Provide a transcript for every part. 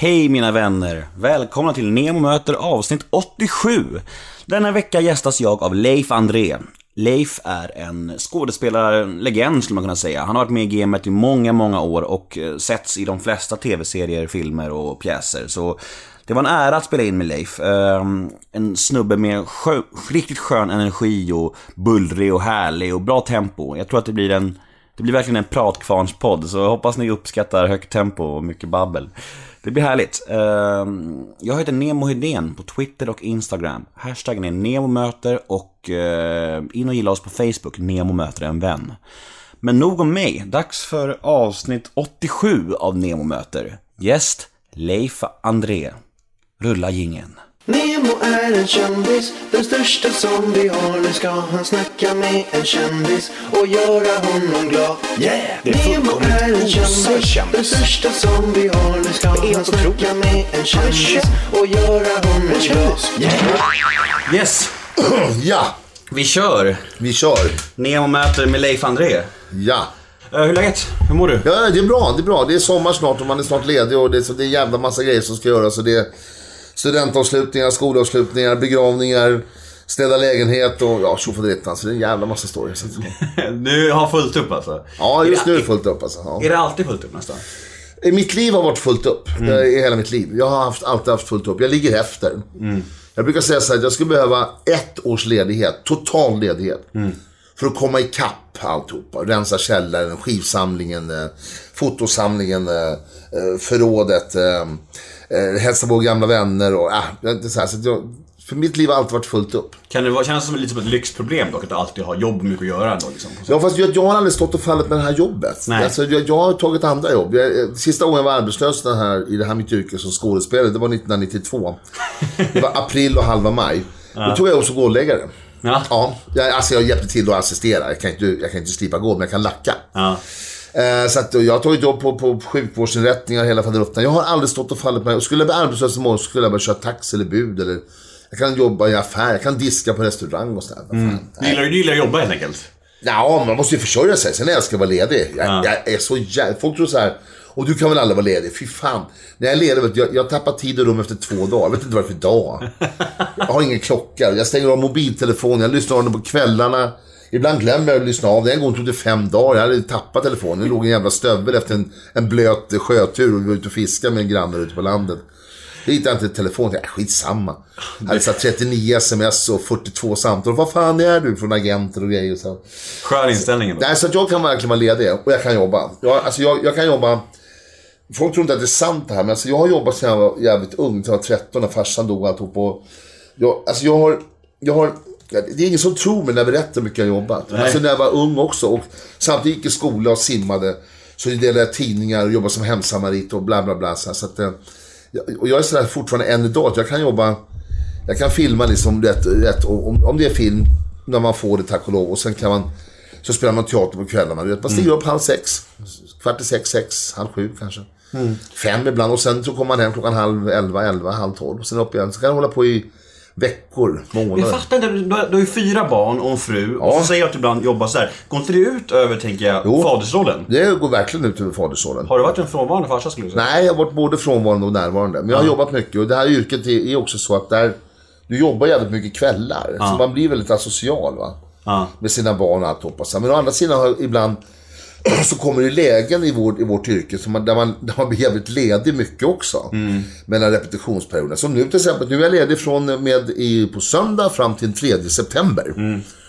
Hej mina vänner! Välkomna till Nemo möter avsnitt 87. Denna vecka gästas jag av Leif André. Leif är en skådespelarlegend skulle man kunna säga. Han har varit med i gamet i många, många år och eh, setts i de flesta tv-serier, filmer och pjäser. Så det var en ära att spela in med Leif. Ehm, en snubbe med skö riktigt skön energi och bullrig och härlig och bra tempo. Jag tror att det blir en det blir verkligen en pratkvarnspodd, så jag hoppas ni uppskattar högt tempo och mycket babbel. Det blir härligt. Ehm, jag heter Nemo Hedén på Twitter och Instagram. Hashtaggen är NEMOMÖTER och eh, in och gilla oss på Facebook, Nemo möter en vän. Men nog om mig, dags för avsnitt 87 av Nemo möter. Gäst Leif André. Rulla jingeln. Nemo är en kändis, den största som vi har. Nu ska han snacka med en kändis och göra honom glad. Yeah! Det är Nemo är en kändis, den största som vi har. Nu ska han snacka med en kändis och göra honom glad. Yeah! Yes, Ja, vi kör. vi kör. Nemo möter med Leif André. Ja. Eh, hur är läget? Hur mår du? ja, det är bra. Det är bra. Det är sommar snart och man är snart ledig och det är, så det är en jävla massa grejer som ska göras. Så det är studentavslutningar, skolavslutningar, begravningar, städa lägenhet och ja, tjofaderittan. Så det är en jävla massa stories. Du har fullt upp alltså? Ja, just nu är det fullt upp alltså. Ja. Är det alltid fullt upp nästan? Mitt liv har varit fullt upp. Mm. I hela mitt liv. Jag har haft, alltid haft fullt upp. Jag ligger efter. Mm. Jag brukar säga så här att jag skulle behöva ett års ledighet. Total ledighet. Mm. För att komma ikapp alltihopa. Rensa källaren, skivsamlingen, eh, fotosamlingen, eh, eh, förrådet. Eh, hälsa på gamla vänner och äh, det så här, så jag, För mitt liv har alltid varit fullt upp. Kan det vara, kännas som lite som ett lyxproblem dock, att alltid har jobb och mycket att göra ändå liksom? Ja, fast jag, jag har aldrig stått och fallit med det här jobbet. Nej. Alltså, jag, jag har tagit andra jobb. Jag, eh, sista gången jag var arbetslös den här, i det här mitt yrke som skådespelare, det var 1992. Det var april och halva maj. Då tog jag jobb som gårdläggare. Ja. Ja, jag, alltså jag hjälpte till att assistera. Jag kan inte, jag kan inte slipa gård, men jag kan lacka. Ja. Eh, så att, jag har tagit jobb på, på sjukvårdsinrättningar hela faderuttan. Jag har aldrig stått och fallit med Skulle jag bli arbetslös imorgon skulle jag bara köra taxi eller bud. Eller, jag kan jobba i affär, jag kan diska på restaurang och sådär. Vad fan. Du gillar, du gillar att jobba helt enkelt? Ja, man måste ju försörja sig. Sen älskar jag att vara ledig. Jag, Ja. jag är så jävla... Folk tror så här. Och du kan väl aldrig vara ledig? Fy fan. När jag är ledig, jag, jag tappar tid och rum efter två dagar. Jag vet inte varför idag. Jag har ingen klocka. Jag stänger av mobiltelefonen. Jag lyssnar den på kvällarna. Ibland glömmer jag att lyssna av. En gång tog det fem dagar. Jag hade tappat telefonen. Det låg en jävla stövel efter en, en blöt sjötur. Och vi var ute och fiskade med en granne ute på landet. Jag hittade inte telefon. Jag, skitsamma. Jag hade så här 39 sms och 42 samtal. Vad fan är du från agenter och grejer? Så. Skön inställning. Nej, så att jag kan verkligen vara ledig och jag kan jobba. Jag, alltså jag, jag kan jobba... Folk tror inte att det är sant det här, men alltså jag har jobbat sedan jag var jävligt ung, till jag var 13 när farsan dog och alltihop. Och jag, alltså jag har... Jag har det är ingen som tror mig när jag berättar hur mycket jag har jobbat. Alltså när jag var ung också och samtidigt gick i skola och simmade. Så delade jag tidningar och jobbade som hemsamarit och bla bla bla. Så, att, eh, jag- och jag är sådär fortfarande än idag, att jag kan jobba... Jag kan filma liksom rätt, rätt om, om det är film, när man får det tack och lov. Och sen kan man, så spelar man teater på kvällarna. Du vet, man stiger upp halv sex, kvart i sex, sex, halv sju kanske. Fem ibland och sen så kommer man hem klockan halv elva, elva, halv tolv. Sen upp igen. Så kan jag hålla på i veckor, Jag månader. fattar inte, du, har du har ju fyra barn och en fru och så säger jag att du ibland jobbar så här. Går inte det ut över, tänker jag, Jo. fadersrollen? Det går verkligen ut över fadersåren. Har du varit en frånvarande farsa skulle du säga? Nej, jag har varit både frånvarande och närvarande. Men jag har jobbat mycket och det här yrket är också så att där, du jobbar jävligt mycket kvällar. Så man blir väldigt asocial va. Ja. Med sina barn och alltihopa. Men å andra sidan har jag ibland så kommer det lägen i, vår, i vårt yrke som man, där, man, där man blir jävligt ledig mycket också. Mellan repetitionsperioderna. Som nu till exempel, nu är jag ledig från med i, på söndag fram till 3 september.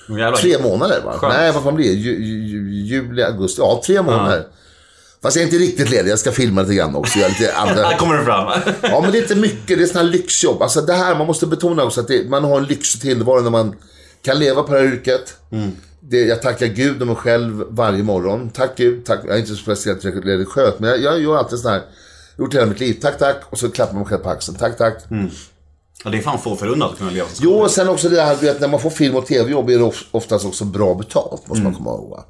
Jävlar. Tre månader va? Skönt. Nej, vad fan blir det? Ju, ju, ju, juli, augusti. Ja, tre månader. Fast jag är inte riktigt ledig. Jag ska filma lite grann också. Jag lite andra... Här kommer det fram. Ja, men det är inte mycket. Det är sådana här lyxjobb. Alltså det här, man måste betona också att det, man har en lyxig tillvaro när man kan leva på det här yrket. Det, jag tackar Gud och mig själv varje morgon. Tack Gud, tack. Jag är inte så speciellt religiös, men jag, jag gör alltid sådär. Gjort hela mitt liv. Tack, tack. Och så klappar man mig själv på axeln. Tack, tack. Ja, det är fan få förunnat att kunna leva så. Jo, och sen också det här, du vet, när man får film och tv-jobb är det of- oftast också bra betalt, måste man komma ihåg. va?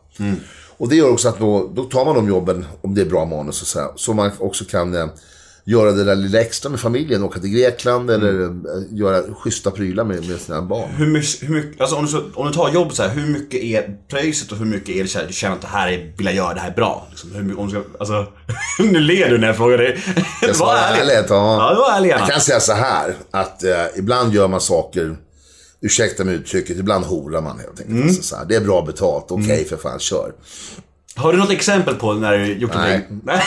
Och det gör också att då, då tar man de jobben, om det är bra manus och så, här, så man också kan eh, göra det där lilla extra med familjen. Åka till Grekland eller eh, göra schyssta prylar med, med sina barn. Hur mycket, hur mycket alltså om du, om du tar jobb så här, hur mycket är priset och hur mycket är det du känner att det här är, vill jag göra, det här är bra? Liksom, hur mycket, om du ska, alltså, nu ler du när jag frågar dig. Jag Var ärlig. ärlig, ja. Ja, var ärlig. Jag kan säga så här, att eh, ibland gör man saker, ursäkta mig uttrycket, ibland horar man helt enkelt. Mm. Alltså, så här, det är bra betalt, okej för fan, kör. Har du något exempel på när du gjort Nej. någonting?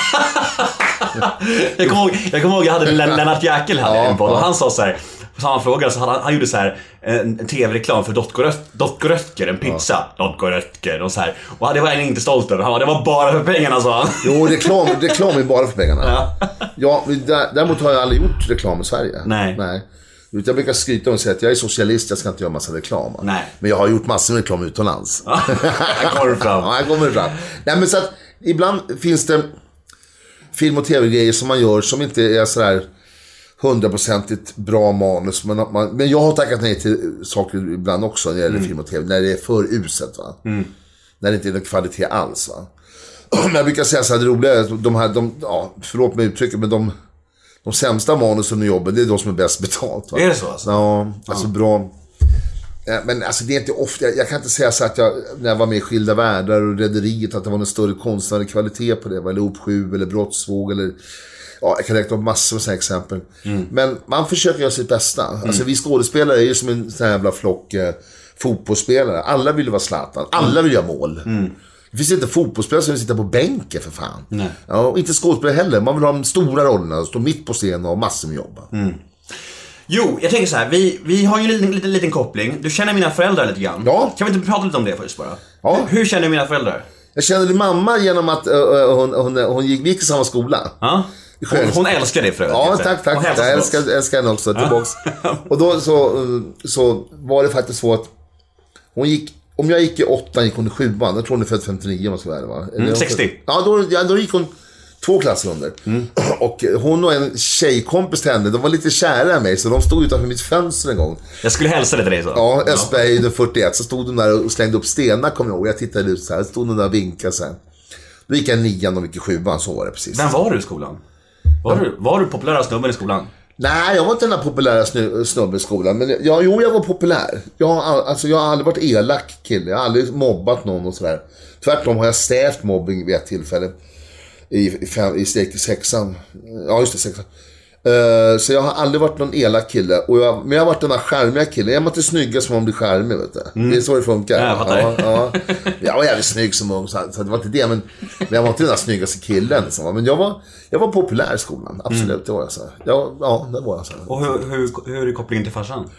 jag, kommer ihåg, jag kommer ihåg jag hade Len- Lennart Jäkel här Ja, en podd och ja. han sa så här. På samma fråga så han, han gjorde så här en, tv-reklam för Dotkoröt- Dotkorötker, en pizza. Dotkorötker och så här. Och det var han inte stolt över. Han bara, det var bara för pengarna sa han. Jo, reklam, reklam är bara för pengarna. Ja, dä- däremot har jag aldrig gjort reklam i Sverige. Nej. Nej. Jag brukar skryta och säga att jag är socialist, jag ska inte göra massa reklam. Nej. Men jag har gjort massor med reklam utomlands. Här kommer fram. Ja, här kommer fram. Nej, men så att ibland finns det film och tv-grejer som man gör som inte är sådär hundraprocentigt bra manus. Men, man, men jag har tackat nej till saker ibland också när det gäller film och tv. När det är för uselt. Va? När det inte är någon kvalitet alls. Va? Men jag brukar säga så här, det roliga är att de här, de, ja, förlåt mig uttrycket, men de, de sämsta manusen och jobben, det är de som är bäst betalt. Va? Är det så alltså? Ja, alltså bra. Ja, Men alltså det är inte ofta, jag, kan inte säga så att jag, när jag var med i Skilda Världar och Rederiet, att det var någon större konstnärlig kvalitet på det. Eller Op 7 eller Brottsvåg eller, ja jag kan räkna upp massor med sådana exempel. Men man försöker göra sitt bästa. Alltså vi skådespelare är ju som en sån här jävla flock eh, fotbollsspelare. Alla vill vara Zlatan, alla vill göra mål. Det finns inte fotbollsspelare som vill sitta på bänken för fan. Nej. Ja, och inte skådespelare heller. Man vill ha de stora rollerna, stå mitt på scenen och ha massor med jobb. Jo, jag tänker så här. Vi, vi har ju en liten, liten, liten koppling. Du känner mina föräldrar lite grann. Ja. Kan vi inte prata lite om det först bara? Ja. Hur, känner du mina föräldrar? Jag kände din mamma genom att uh, uh, hon, hon, hon gick, vi gick i samma skola. Ja? Hon, hon älskar det för övrigt. Ja, tack, tack. Jag älskar, älskar henne också. Tillbaks. Och då så, så var det faktiskt så att hon gick, om jag gick i åttan gick hon i sjuan. Jag tror hon är född 59 om jag ska vara ärlig, va? Hon- 60. Ja då, ja, då gick hon två klasser under. Och hon och en tjejkompis till henne, de var lite kära i mig. Så de stod utanför mitt fönster en gång. Jag skulle hälsa det till dig så. Ja, Östberg 41. Så stod de där och slängde upp stenar, kommer jag ihåg. Jag tittade ut så här. Stod de där och vinkade här. Då gick jag nian och gick i sjuan, så var det precis. Vem var du i skolan? Var du, var du populära snubben i skolan? Nej, jag var inte den där populära snu- snubben i skolan. Men jag, jo, jag var populär. Jag har, all- alltså, jag har aldrig varit elak kille. Jag har aldrig mobbat någon och sådär. Tvärtom har jag stävt mobbing vid ett tillfälle. I, fem, i steg till sexan. Ja, just det, sexan. Eh, så jag har aldrig varit någon elak kille. Och jag, men jag har varit den där charmiga killen. Är man inte snyggast som man blir charmig, vet du. Det är så det funkar. Ja, jag fattar. ja, ja. Jag var jävligt snygg som ung, så, det var inte det. Men, men jag var inte den där snyggaste killen. Liksom. Men jag var, jag var populär i skolan. Absolut, det var jag. Så. Jag, ja, det var jag. Så. Och hur, hur, hur är kopplingen till farsan?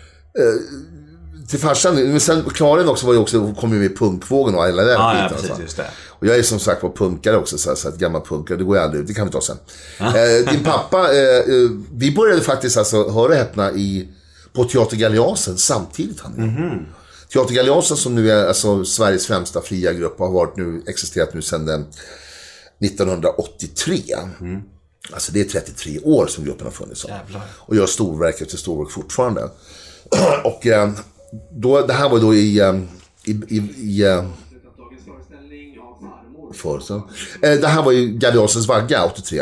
Till farsan, men sen Karin också var ju också, kom ju med i punkvågen och hela den Ja, ja, precis, så. just det. Och jag är som sagt var punkare också, så, här, så att gammal punkare, det går ju aldrig ut, det kan vi ta sen. Eh, din pappa, eh, eh, vi började faktiskt alltså, hör och häpna, i, på Teater Galeasen samtidigt. Han. Mhm. Teater Galeasen som nu är alltså, Sveriges främsta fria grupp har varit nu, existerat nu sedan den 1983. Alltså det är 33 år som gruppen har funnits. Jävlar. Och gör storverk efter storverk fortfarande. och eh, då, det här var då i, ehm, i, i, i ehm, för, så. Eh, Det här var ju Galeasens vagga 83.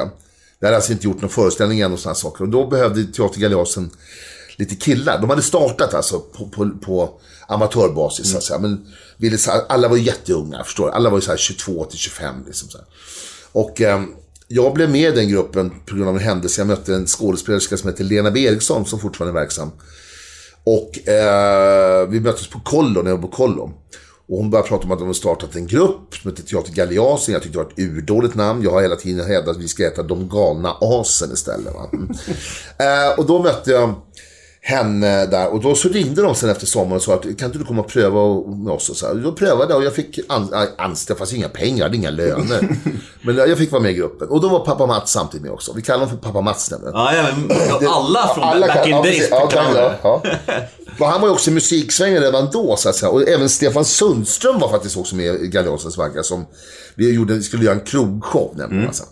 Jag hade alltså inte gjort någon föreställning än och sådana saker. Och då behövde Teater Galeasen lite killar. De hade startat alltså på, på, på amatörbasis så att säga. Men ville, alla var ju jätteunga, förstår du? Alla var ju så 22 till 25 liksom så här. Och eh, jag blev med i den gruppen på grund av en händelse. Jag mötte en skådespelerska som heter Lena B. Eriksson som fortfarande är verksam. Och eh, vi möttes på Kollo, när jag var på Kollo. Och hon började prata om att de hade startat en grupp som hette Teater Galeasen. Jag tyckte det var ett urdåligt namn. Jag har hela tiden hävdat att vi ska heta De galna asen istället. Va? Mm. Eh, och då mötte jag henne där. Och då så ringde de sen efter sommaren och sa att kan inte du komma och pröva med oss? Och så här. Då prövade jag och jag fick an, anställa, fast inga pengar, jag hade inga löner. Men jag fick vara med i gruppen. Och då var pappa Mats samtidigt med också. Vi kallar honom för pappa Mats nämligen. Ja, ja, men alla från back kan- in ja, days. Ja, ja, ja. Och han var ju också i musiksvängen redan då, så att säga. Och även Stefan Sundström var faktiskt också med i Galeasens vagga. Som vi gjorde, skulle göra en krogshow nämligen. Mm. Alltså.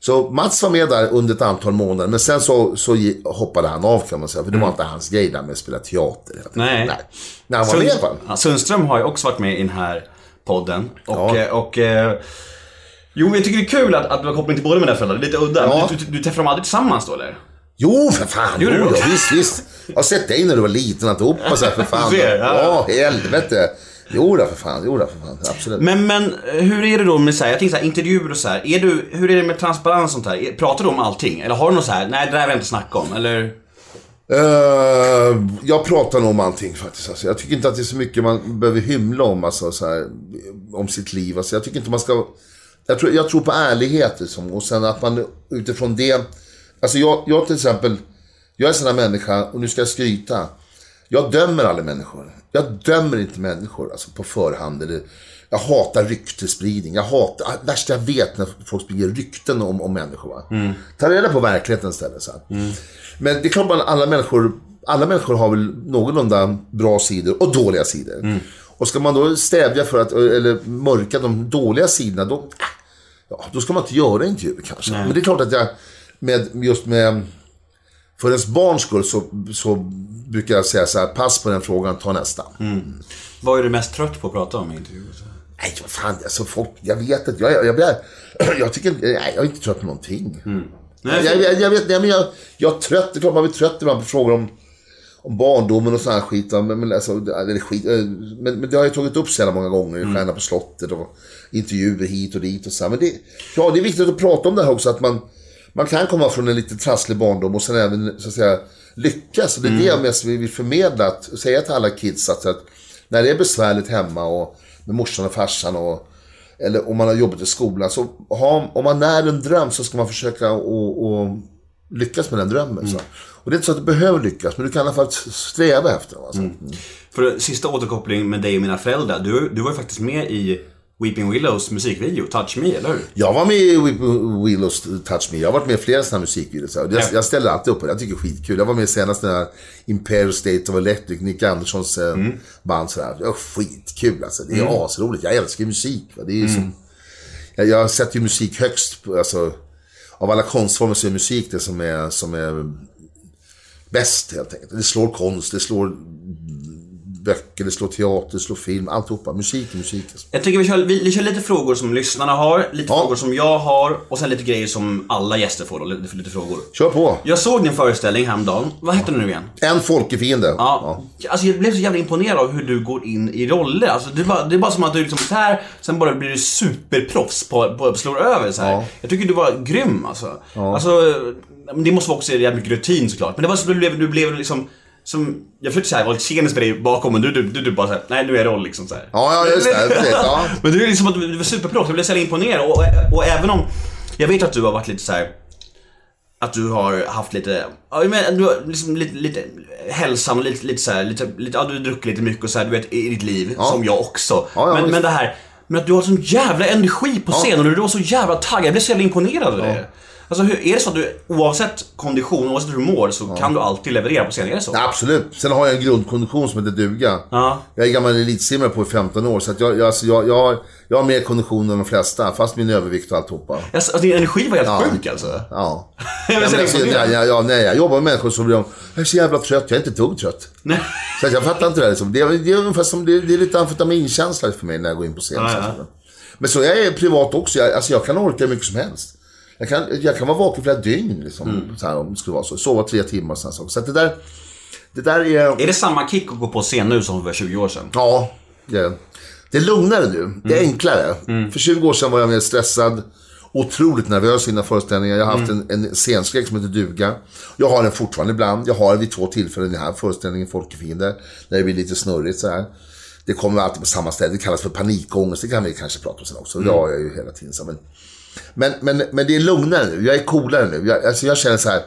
Så Mats var med där under ett antal månader, men sen så, så hoppade han av kan man säga. För det var inte hans grej där med att spela teater. Mm. Nej. Nej. När han var med fall. Ja, Sundström har ju också varit med i den här podden. Och, Ja. eh, och eh, Jo, jag tycker det är kul att, att du har koppling till båda mina föräldrar. Det är lite udda. Ja. Du, du, du träffar dem aldrig tillsammans då eller? Jo, för fan. Gjorde Jo, du? visst, visst. Jag har sett dig när du var liten alltihopa så här, för fan. Ser, ja. ja, helvete. Jo då, för fan. Jo då, för fan. Absolut. Men, men hur är det då med så här, jag tänker så här, intervjuer och så här. Är du, hur är det med transparens och sånt här? Pratar du om allting? Eller har du något så här, nej det där vill jag inte snacka om, eller? Eh, jag pratar nog om allting faktiskt. Alltså, jag tycker inte att det är så mycket man behöver hymla om, alltså, så här, om sitt liv. Alltså, jag tycker inte man ska... Jag tror, jag tror på ärlighet liksom, och sen att man utifrån det... Alltså jag, jag till exempel, jag är en sån här människa, och nu ska jag skryta. Jag dömer aldrig människor. Jag dömer inte människor alltså, på förhand. Eller, jag hatar ryktespridning. Jag hatar, det värsta jag vet när folk sprider rykten om, om människor. Va? Ta reda på verkligheten istället. Så här. Men det är klart att alla människor, alla människor har väl någorlunda bra sidor och dåliga sidor. Och ska man då stävja för att, eller mörka de dåliga sidorna, då, äh, ja, då ska man inte göra intervjuer kanske. Men det är klart att jag, med, just med, för ens barns skull så, så brukar jag säga så här, pass på den frågan, ta nästa. Vad är du mest trött på att prata om i intervjuer? Nej, vad fan, alltså folk, jag vet inte, jag, jag, jag, blir, jag tycker nej, jag är inte trött på någonting. Nej, Jag, jag, jag vet, nej, men jag, jag är trött, det är klart man blir trött ibland på frågor om, om barndomen och sån här skit. Men, men, alltså, eller skit eh, men, men det har jag tagit upp så jävla många gånger, mm. Stjärna på slottet och intervjuer hit och dit och så här. Men det, ja, det är viktigt att prata om det här också, att man, man kan komma från en lite trasslig barndom och sen även, så att säga, lyckas. Och det är det jag mest vill förmedla, att säga till alla kids att, att när det är besvärligt hemma och med morsan och farsan och eller om man har jobbat i skolan. Så ha, om man när en dröm så ska man försöka och, och lyckas med den drömmen. Så. Och det är inte så att du behöver lyckas, men du kan i alla fall sträva efter den. Alltså. För sista återkoppling med dig och mina föräldrar. Du, du var ju faktiskt med i Weeping Willows musikvideo, Touch Me, eller hur? Jag var med i Whip- Willows Touch Me. Jag har varit med i flera sådana musikvideos. Jag, Ja. jag ställer alltid upp på det. Jag tycker det är skitkul. Jag var med senast när Imperial State of Electric, Nick Anderssons eh, band. Sådär. Det var skitkul alltså. Det är asroligt. Jag älskar ju musik. Va? Det är ju som, jag, jag sätter ju musik högst. Alltså, av alla konstformer så är musik det som är, som är bäst helt enkelt. Det slår konst, det slår böcker, det slår teater, det slår film. Alltihopa. Musik är musik. Alltså. Jag tycker vi kör, vi, vi kör lite frågor som lyssnarna har, lite Ja. frågor som jag har och sen lite grejer som alla gäster får då, lite, lite frågor. Kör på. Jag såg din föreställning häromdagen. Vad hette den nu igen? En folkefiende. Ja. Alltså jag blev så jävla imponerad av hur du går in i roller. Alltså det, är bara, det är bara som att du liksom så här, sen bara blir du superproffs på, på slår över så. Ja. Jag tycker du var grym alltså. Alltså, men det måste vara också jävligt mycket rutin såklart. Men det var så du blev, du blev liksom som, jag försökte säga, vara tjenis med dig bakom men du, du, du, du bara såhär, nej nu är jag roll liksom så här. Ja, ja, just det. Precis, ja. Men du är liksom att du, var superproffs, jag blev så jävla imponerad och, och även om, jag vet att du har varit lite så här. Att du har haft lite, ja men du har liksom lite, lite och lite, lite så här, lite, lite, ja du har druckit lite mycket och så här, du vet i ditt liv, som jag också. Ja, ja, men, visst. men det här, men att du har sån jävla energi på scen och du var så jävla taggad, jag blev så jävla imponerad av det. Alltså hur, är det så att du oavsett kondition, oavsett hur du mår, så kan du alltid leverera på scen? Är det så? Ja, absolut. Sen har jag en grundkondition som heter duga. Ja. Jag är gammal elitsimmare på i 15 år, så att jag, jag, alltså, jag, jag, har, jag har mer kondition än de flesta, fast min övervikt och alltihopa. Alltså, din energi var helt sjuk alltså. Ja. Så men alltså, imponerad. ja, ja, nej, jag jobbar med människor som blir jag är så jävla trött, jag är inte ett dugg trött. Nej. Så jag fattar inte det här. Liksom. Det, är, det är ungefär som, det, det är lite amfetaminkänsla för mig när jag går in på scen. Ja, ja. Men så jag är privat också, jag, alltså, jag kan orka hur mycket som helst. Jag kan, jag kan vara vaken flera dygn, liksom, Mm. så här, om det skulle vara så. Sova tre timmar och sådana. Så att det där, det där är... Är det samma kick att gå på scen nu som för 20 år sedan? Ja, det är det. Det är lugnare nu. Det är Mm. enklare. För 20 år sedan var jag mer stressad. Otroligt nervös innan föreställningar. Jag har haft Mm. en, en scenskräck som heter duga. Jag har den fortfarande ibland. Jag har den vid två tillfällen i den här föreställningen, Folkefiender. När det blir lite snurrigt så här. Det kommer alltid på samma ställe. Det kallas för panikångest. Det kan vi kanske prata om sen också. Mm. Det har jag ju hela tiden. Så. Men, men, men, men det är lugnare nu. Jag är coolare nu. Jag, alltså jag känner så här.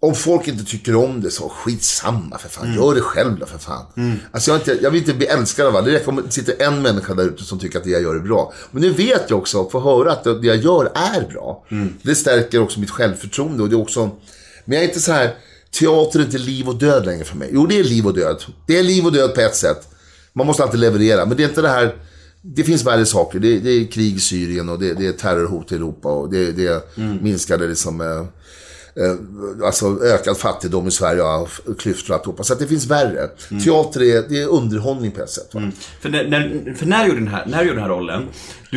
Om folk inte tycker om det så skitsamma för fan. Gör det själv då för fan. Alltså jag, inte, jag vill inte bli älskad av alla. Det det sitter en människa där ute som tycker att det jag gör är bra. Men nu vet jag också, få höra att det jag gör är bra. Det stärker också mitt självförtroende. Och det är också, men jag är inte så här, teater är inte liv och död längre för mig. Jo, det är liv och död. Det är liv och död på ett sätt. Man måste alltid leverera. Men det är inte det här, det finns värre saker. Det, det är krig i Syrien och det, det är terrorhot i Europa och det, det är minskade liksom, eh, eh, alltså ökad fattigdom i Sverige och klyftor och alltihopa. Så att det finns värre. Teater är, det är underhållning på ett sätt. Va? För när, när, för när, gjorde den här, när gjorde den här rollen,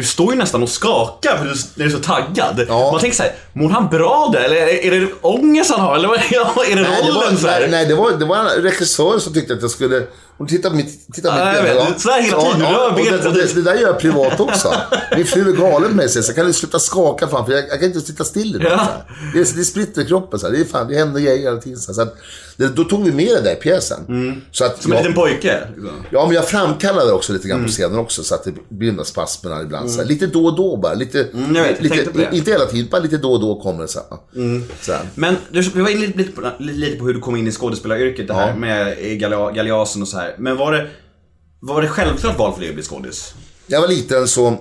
du står ju nästan och skakar för du, när du är så taggad. Ja. Man tänker såhär, mår han bra där? Eller är, det ångest han har? Eller är det Nej, det rollen? var, så här? nej, nej, det var, det var en regissör som tyckte att jag skulle... Hon tittar på mitt, tittar på Ja, mitt jag ben, vet. Så här hela tiden, Ja, ja, och det, det, det där gör jag privat också. Min fru är galen med mig, så jag kan du sluta skaka fan, för jag, jag kan inte sitta still. Ja. Det, är- det splittrar i kroppen, så här. det, är fan, det händer grejer hela tiden. Så här. Så att, det, då tog vi med det där i pjäsen. Så att, Mm. Som en jag- liten pojke. liksom. Ja, men jag framkallade också lite Mm. grann på scenen också, så att det blir de där spasmerna ibland. Så här. Lite då och då bara. Lite, Mm, vet, lite. Inte hela tiden, bara lite då och då kommer det så här. Så här. Men du, vi var inne lite, lite, på, lite på hur du kom in i skådespelaryrket det här Ja. med galia- galeasen och så här. Men var det, var det självklart val för dig att bli skådis? Jag var liten så,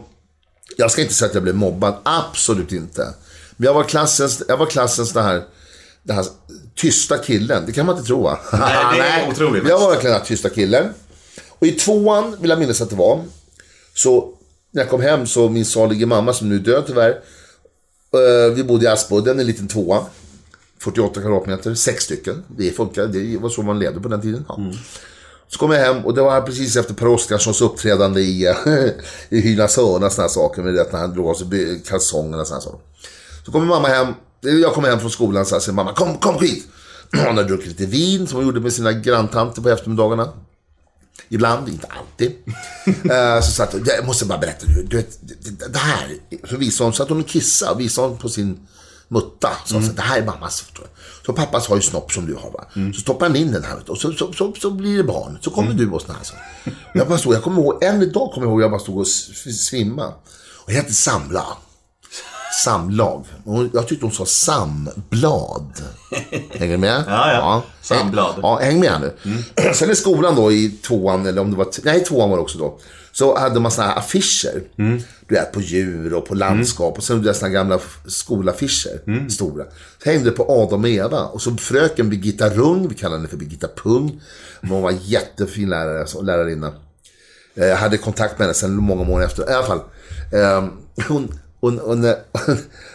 jag ska inte säga att jag blev mobbad, absolut inte. Men jag var klassens, jag var klassens det här, det här tysta killen. Det kan man inte tro va? Nej, det är otroligt. Jag var verkligen den här tysta killen. Och i tvåan, vill jag minnas att det var, så när jag kom hem så min salige mamma som nu är död tyvärr. eh, vi bodde i Aspudden, en liten tvåa. 48 kvadratmeter, sex stycken. Det funkade, det var så man levde på den tiden. Ja. Så kom jag hem och det var precis efter Per Oscarssons uppträdande i, i Hylands hörna, såna här saker. Med det när han drog av sig kalsongerna och här saker. Så kommer mamma hem, jag kommer hem från skolan så här, säger mamma kom, kom hit. Hon hade druckit lite vin som hon gjorde med sina granntanter på eftermiddagarna. Ibland, inte alltid. Eh, så satt jag måste bara berätta nu. Du vet, det, det, här. Så visade hon, så att hon och kissade och visade hon på sin mutta. Så hon sa, det här är mammas. Så pappas har ju snopp som du har va. Så stoppar han in den här och så, så, så, så blir det barn. Så kommer du och här saker. Jag bara stod, jag kommer ihåg, än idag kommer jag ihåg, jag bara stod och svimma. Och jag hette Samla. Samlag. Jag tyckte hon sa samblad. Hänger du med? Ja, ja. Samblad. Ja, häng med nu. Sen i skolan då i tvåan, eller om det var, nej tvåan var det också då. Så hade man såna här affischer. Du vet, på djur och på landskap. Och sen hade jag såna gamla skolaffischer. Stora. Så hängde det på Adam och Eva. Och så fröken Birgitta Rung, vi kallar henne för Birgitta Pung. Men Hon var jättefin lärare, lärarinna. Eh, Jag hade kontakt med henne sen många månader efter. I alla fall. Eh, hon, hon, hon, eh,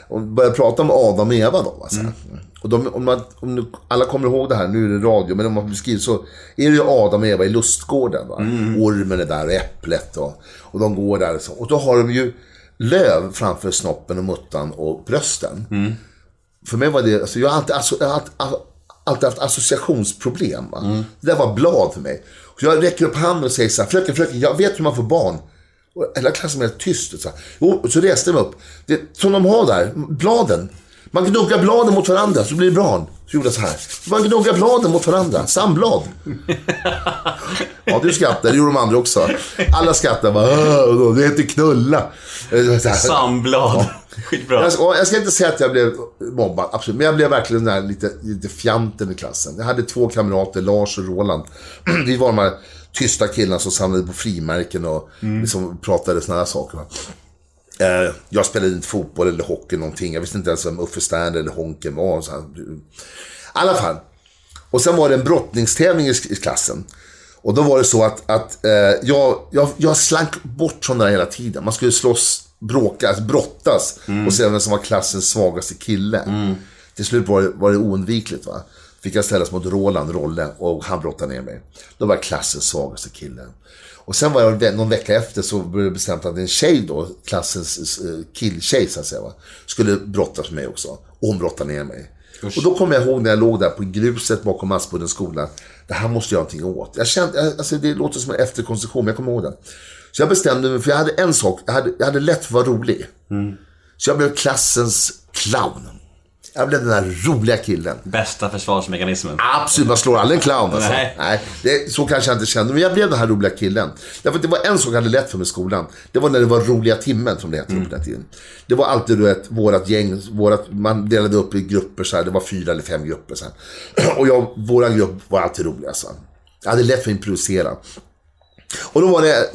hon började prata om Adam och Eva då. Va, så här. Och de, om man, om alla kommer ihåg det här, nu är det radio, men om man beskriver så är det ju Adam och Eva i lustgården. Va? Ormen är där och äpplet och, och de går där. Och, så. och då har de ju löv framför snoppen och muttan och brösten. För mig var det, alltså, jag har alltid, alltså, jag har alltid, alltid haft associationsproblem. Va? Det där var blad för mig. Så jag räcker upp handen och säger så här, fröken, fröken, jag vet hur man får barn. Och hela klassen blev helt tyst. Så, här. Jo, så reste jag mig upp. Det, som de har där, bladen. Man gnuggar bladen mot varandra så blir det barn. Så gjorde jag så här. Man gnuggar bladen mot varandra. Samblad. Ja, du skrattar. Det gjorde de andra också. Alla skrattar. Bara, "Åh, det heter knulla. Så här. Skitbra. Jag ska, jag ska inte säga att jag blev mobbad, absolut. Men jag blev verkligen den där lite, lite fjanten i klassen. Jag hade två kamrater, Lars och Roland. Vi var de här tysta killarna som samlade på frimärken och liksom pratade sådana här saker. Eh, jag spelade inte fotboll eller hockey någonting. Jag visste inte ens vem Uffe Sterner eller Honken var. och Så här. I alla fall. Och sen var det en brottningstävling i, klassen. Och då var det så att, att eh, jag, jag, jag slank bort från det hela tiden. Man skulle slåss, bråka, alltså brottas och se vem som var klassens svagaste kille. Till slut var det, var det oundvikligt. Va? Fick jag ställas mot Roland Rolle och han brottade ner mig. Då var jag klassens svagaste kille. Och sen var jag någon vecka efter så blev det bestämt att en tjej då, klassens killtjej så att säga, va? skulle brottas med mig också. Och hon brottade ner mig. Och då kommer jag ihåg när jag låg där på gruset bakom Aspuddens skola. Det här måste jag göra någonting åt. Jag kände, alltså det låter som en efterkonstruktion, men jag kommer ihåg det. Så jag bestämde mig, för jag hade en sak, jag hade, jag hade lätt för att vara rolig. Så jag blev klassens clown. Jag blev den där roliga killen. Bästa försvarsmekanismen. Absolut, man slår aldrig en clown alltså. Nej. Nej. det, så kanske jag inte kände, men jag blev den här roliga killen. Därför att det var en sak jag hade lätt för med skolan. Det var när det var roliga timmen, som det hette på den tiden. Det var alltid du vet, vårat gäng, vårat, man delade upp i grupper så här, det var fyra eller fem grupper så här. Och jag, våran grupp var alltid rolig alltså. Jag hade lätt för att improvisera. Och då var det,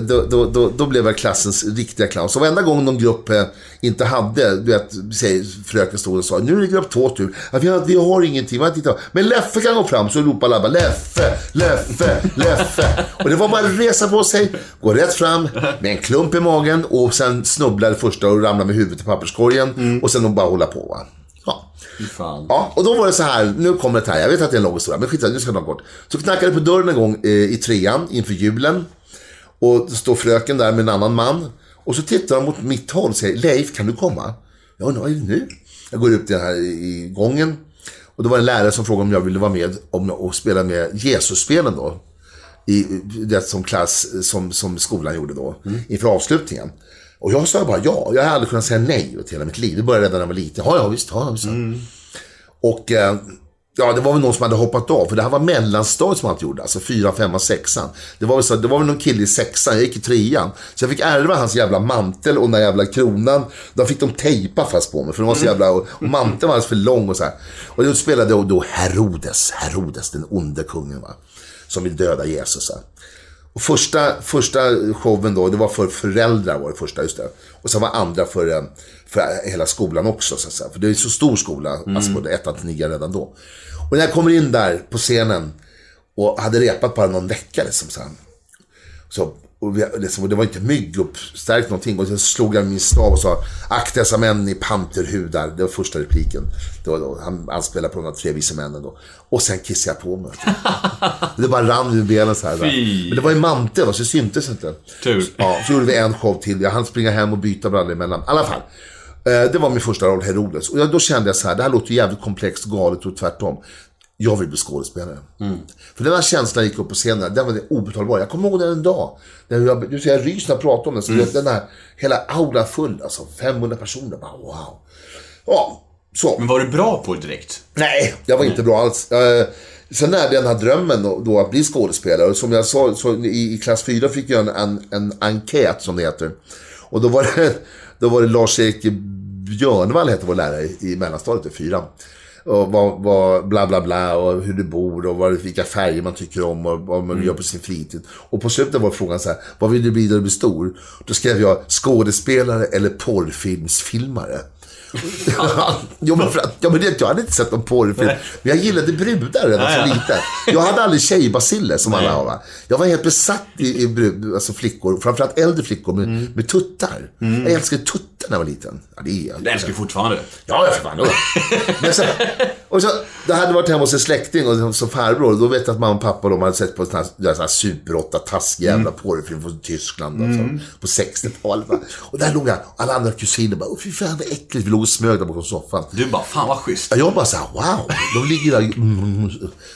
då, då, då, då blev jag klassens riktiga clown. Så varenda gång någon grupp eh, inte hade, du vet, säg, fröken stod och sa, nu är det grupp två tur. Ja, vi, har, vi har ingenting, vi har inte. Men Leffe kan gå fram, så ropar alla bara, Leffe, Leffe, Leffe. Och det var bara att resa på sig, gå rätt fram med en klump i magen och sen snubbla det första och ramla med huvudet i papperskorgen. Och sen bara hålla på. Va? Fan. Ja, och då var det så här, nu kommer det här, jag vet att det är en lång historia, men skitsamma, nu ska jag ta kort. Så knackade på dörren en gång eh, i trean inför julen. Och står fröken där med en annan man. Och så tittar de mot mitt håll och säger, Leif, kan du komma? Ja, vad är det nu? Jag går i den här i gången. Och då var det en lärare som frågade om jag ville vara med om, och spela med Jesus-spelen då. I det som klass, som, som skolan gjorde då, inför avslutningen. Och jag sa bara ja, jag har aldrig kunnat säga nej till hela mitt liv. Det började redan när jag var liten. Ja, ja, visst, ja, visst. Och eh, ja, det var väl någon som hade hoppat av. För det här var mellanstadiet som han gjorde. Alltså fyra, femma, sexan. Det var väl, så, det var väl någon kille i sexan. Jag gick i trean. Så jag fick ärva hans jävla mantel och den där jävla kronan. Då fick de tejpa fast på mig. För de var så jävla... Och, och manteln var alldeles för lång och så här. Och då spelade då Herodes. Herodes, den onde kungen va. Som vill döda Jesus. Va? Och första, första showen då, det var för föräldrar var det första, just det. Och sen var andra för, eh, för hela skolan också, så att säga. För det är en så stor skola, mm. alltså ettan till nian redan då. Och när jag kommer in där på scenen och hade repat bara någon vecka liksom så här. Så, och vi, och det var inte mygguppstärkt någonting. Och så slog jag min stav och sa Akta dessa män i panterhudar. Det var första repliken. Det var då, han anspelade på de tre vise männen då. Och sen kissade jag på mig. det bara rann ur benen så här. Men det var ju mantel va, så det syntes inte. Tur. Ja, så gjorde vi en show till. Jag hann springa hem och byta brallor emellan. I alla fall. Eh, det var min första roll, Herodes. Och då kände jag så här, det här låter jävligt komplext, galet och tvärtom. Jag vill bli skådespelare. För den här känslan gick upp på scenen, den var obetalbar. Jag kommer ihåg den en dag. När jag, du ser, jag ryser när jag pratar om den. Så vet, den här, hela aulan full, alltså 500 personer. Bara, wow. Ja, så. Men var du bra på det direkt? Nej, jag var inte bra alls. Eh, sen jag den här drömmen då, då att bli skådespelare. Och som jag sa, i, i klass 4 fick jag en, en, en enkät som det heter. Och då var det, då var det Lars-Erik Björnvall hette vår lärare i, i mellanstadiet, i fyran. Och vad, vad, bla bla bla och hur du bor och vad, vilka färger man tycker om och vad man gör på sin fritid. Och på slutet var frågan så här, vad vill du bli när du blir stor? Då skrev jag skådespelare eller porrfilmsfilmare. jo, men för att, ja, men det, jag hade inte sett någon porrfilm. Men jag gillade brudar redan ja. liten. Jag hade aldrig tjejbaciller som alla har. Va? Jag var helt besatt i, i brud, alltså flickor, framförallt äldre flickor med, med tuttar. Jag älskade tuttar när jag var liten. Ja, det är jag. Det älskar du fortfarande. Ja, jag för fan. Men så, och så, det hade varit hemma hos en släkting och som, farbror. Då vet jag att mamma och pappa de hade sett på sån här, sån här super 8 taskig jävla porrfilm från Tyskland. Alltså, på 60-talet. va. Och där låg jag. Alla andra kusiner bara, fy fan vad äckligt. Vi låg och smög där bakom soffan. Du bara, fan vad schysst. Ja, Jag bara såhär, wow. De ligger där och mm,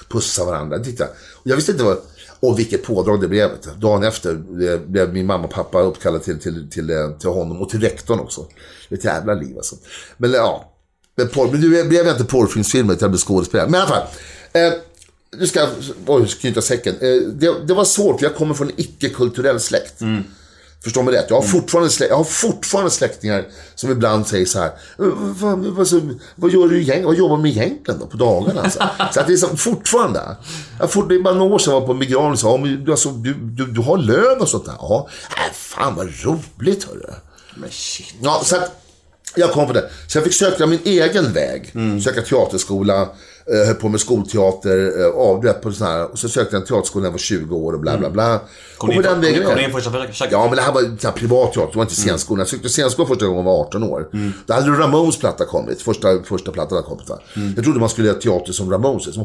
pussar varandra. Titta. Och jag visste inte vad... Och vilket pådrag det blev. Dagen efter eh, blev min mamma och pappa uppkallade till, till, till, eh, till honom och till rektorn också. Det är ett jävla liv alltså. Men eh, ja. Men, porr, men nu blev jag inte porrfilmsfilmer utan jag blev skådespelare. Men i alla fall. Eh, nu ska jag oj, knyta säcken. Eh, det, det var svårt, jag kommer från en icke-kulturell släkt. Mm. Förstå mig rätt. Jag har, fortfarande slä, jag har fortfarande släktingar som ibland säger så här. "Eh, Vad, vad, så, vad gör du egentligen? Vad jobbar du med egentligen då på dagarna? Alltså. så att det är så, fortfarande. Jag fort, det är bara några år sedan jag var på en begravning och sa, "Ja, men, alltså, du, du, du har lön och sånt där. Ja, äh, fan vad roligt hörru. Men shit. Ja, så att jag kom på det. Så jag fick söka min egen väg. Mm. Söka teaterskola, höll på med skolteater, eh, avbröt på sån här. Och så sökte jag en teaterskola när jag var 20 år och bla bla bla. Mm. Kom och ni in, den kom, vägen kom in första försöket? Ja, men det här var så här privat teater, det var inte scenskolan. Jag sökte scenskola första gången jag var 18 år. Då hade Ramones platta kommit, första, första plattan hade kommit. Va? Jag trodde man skulle göra teater som Ramones. Som!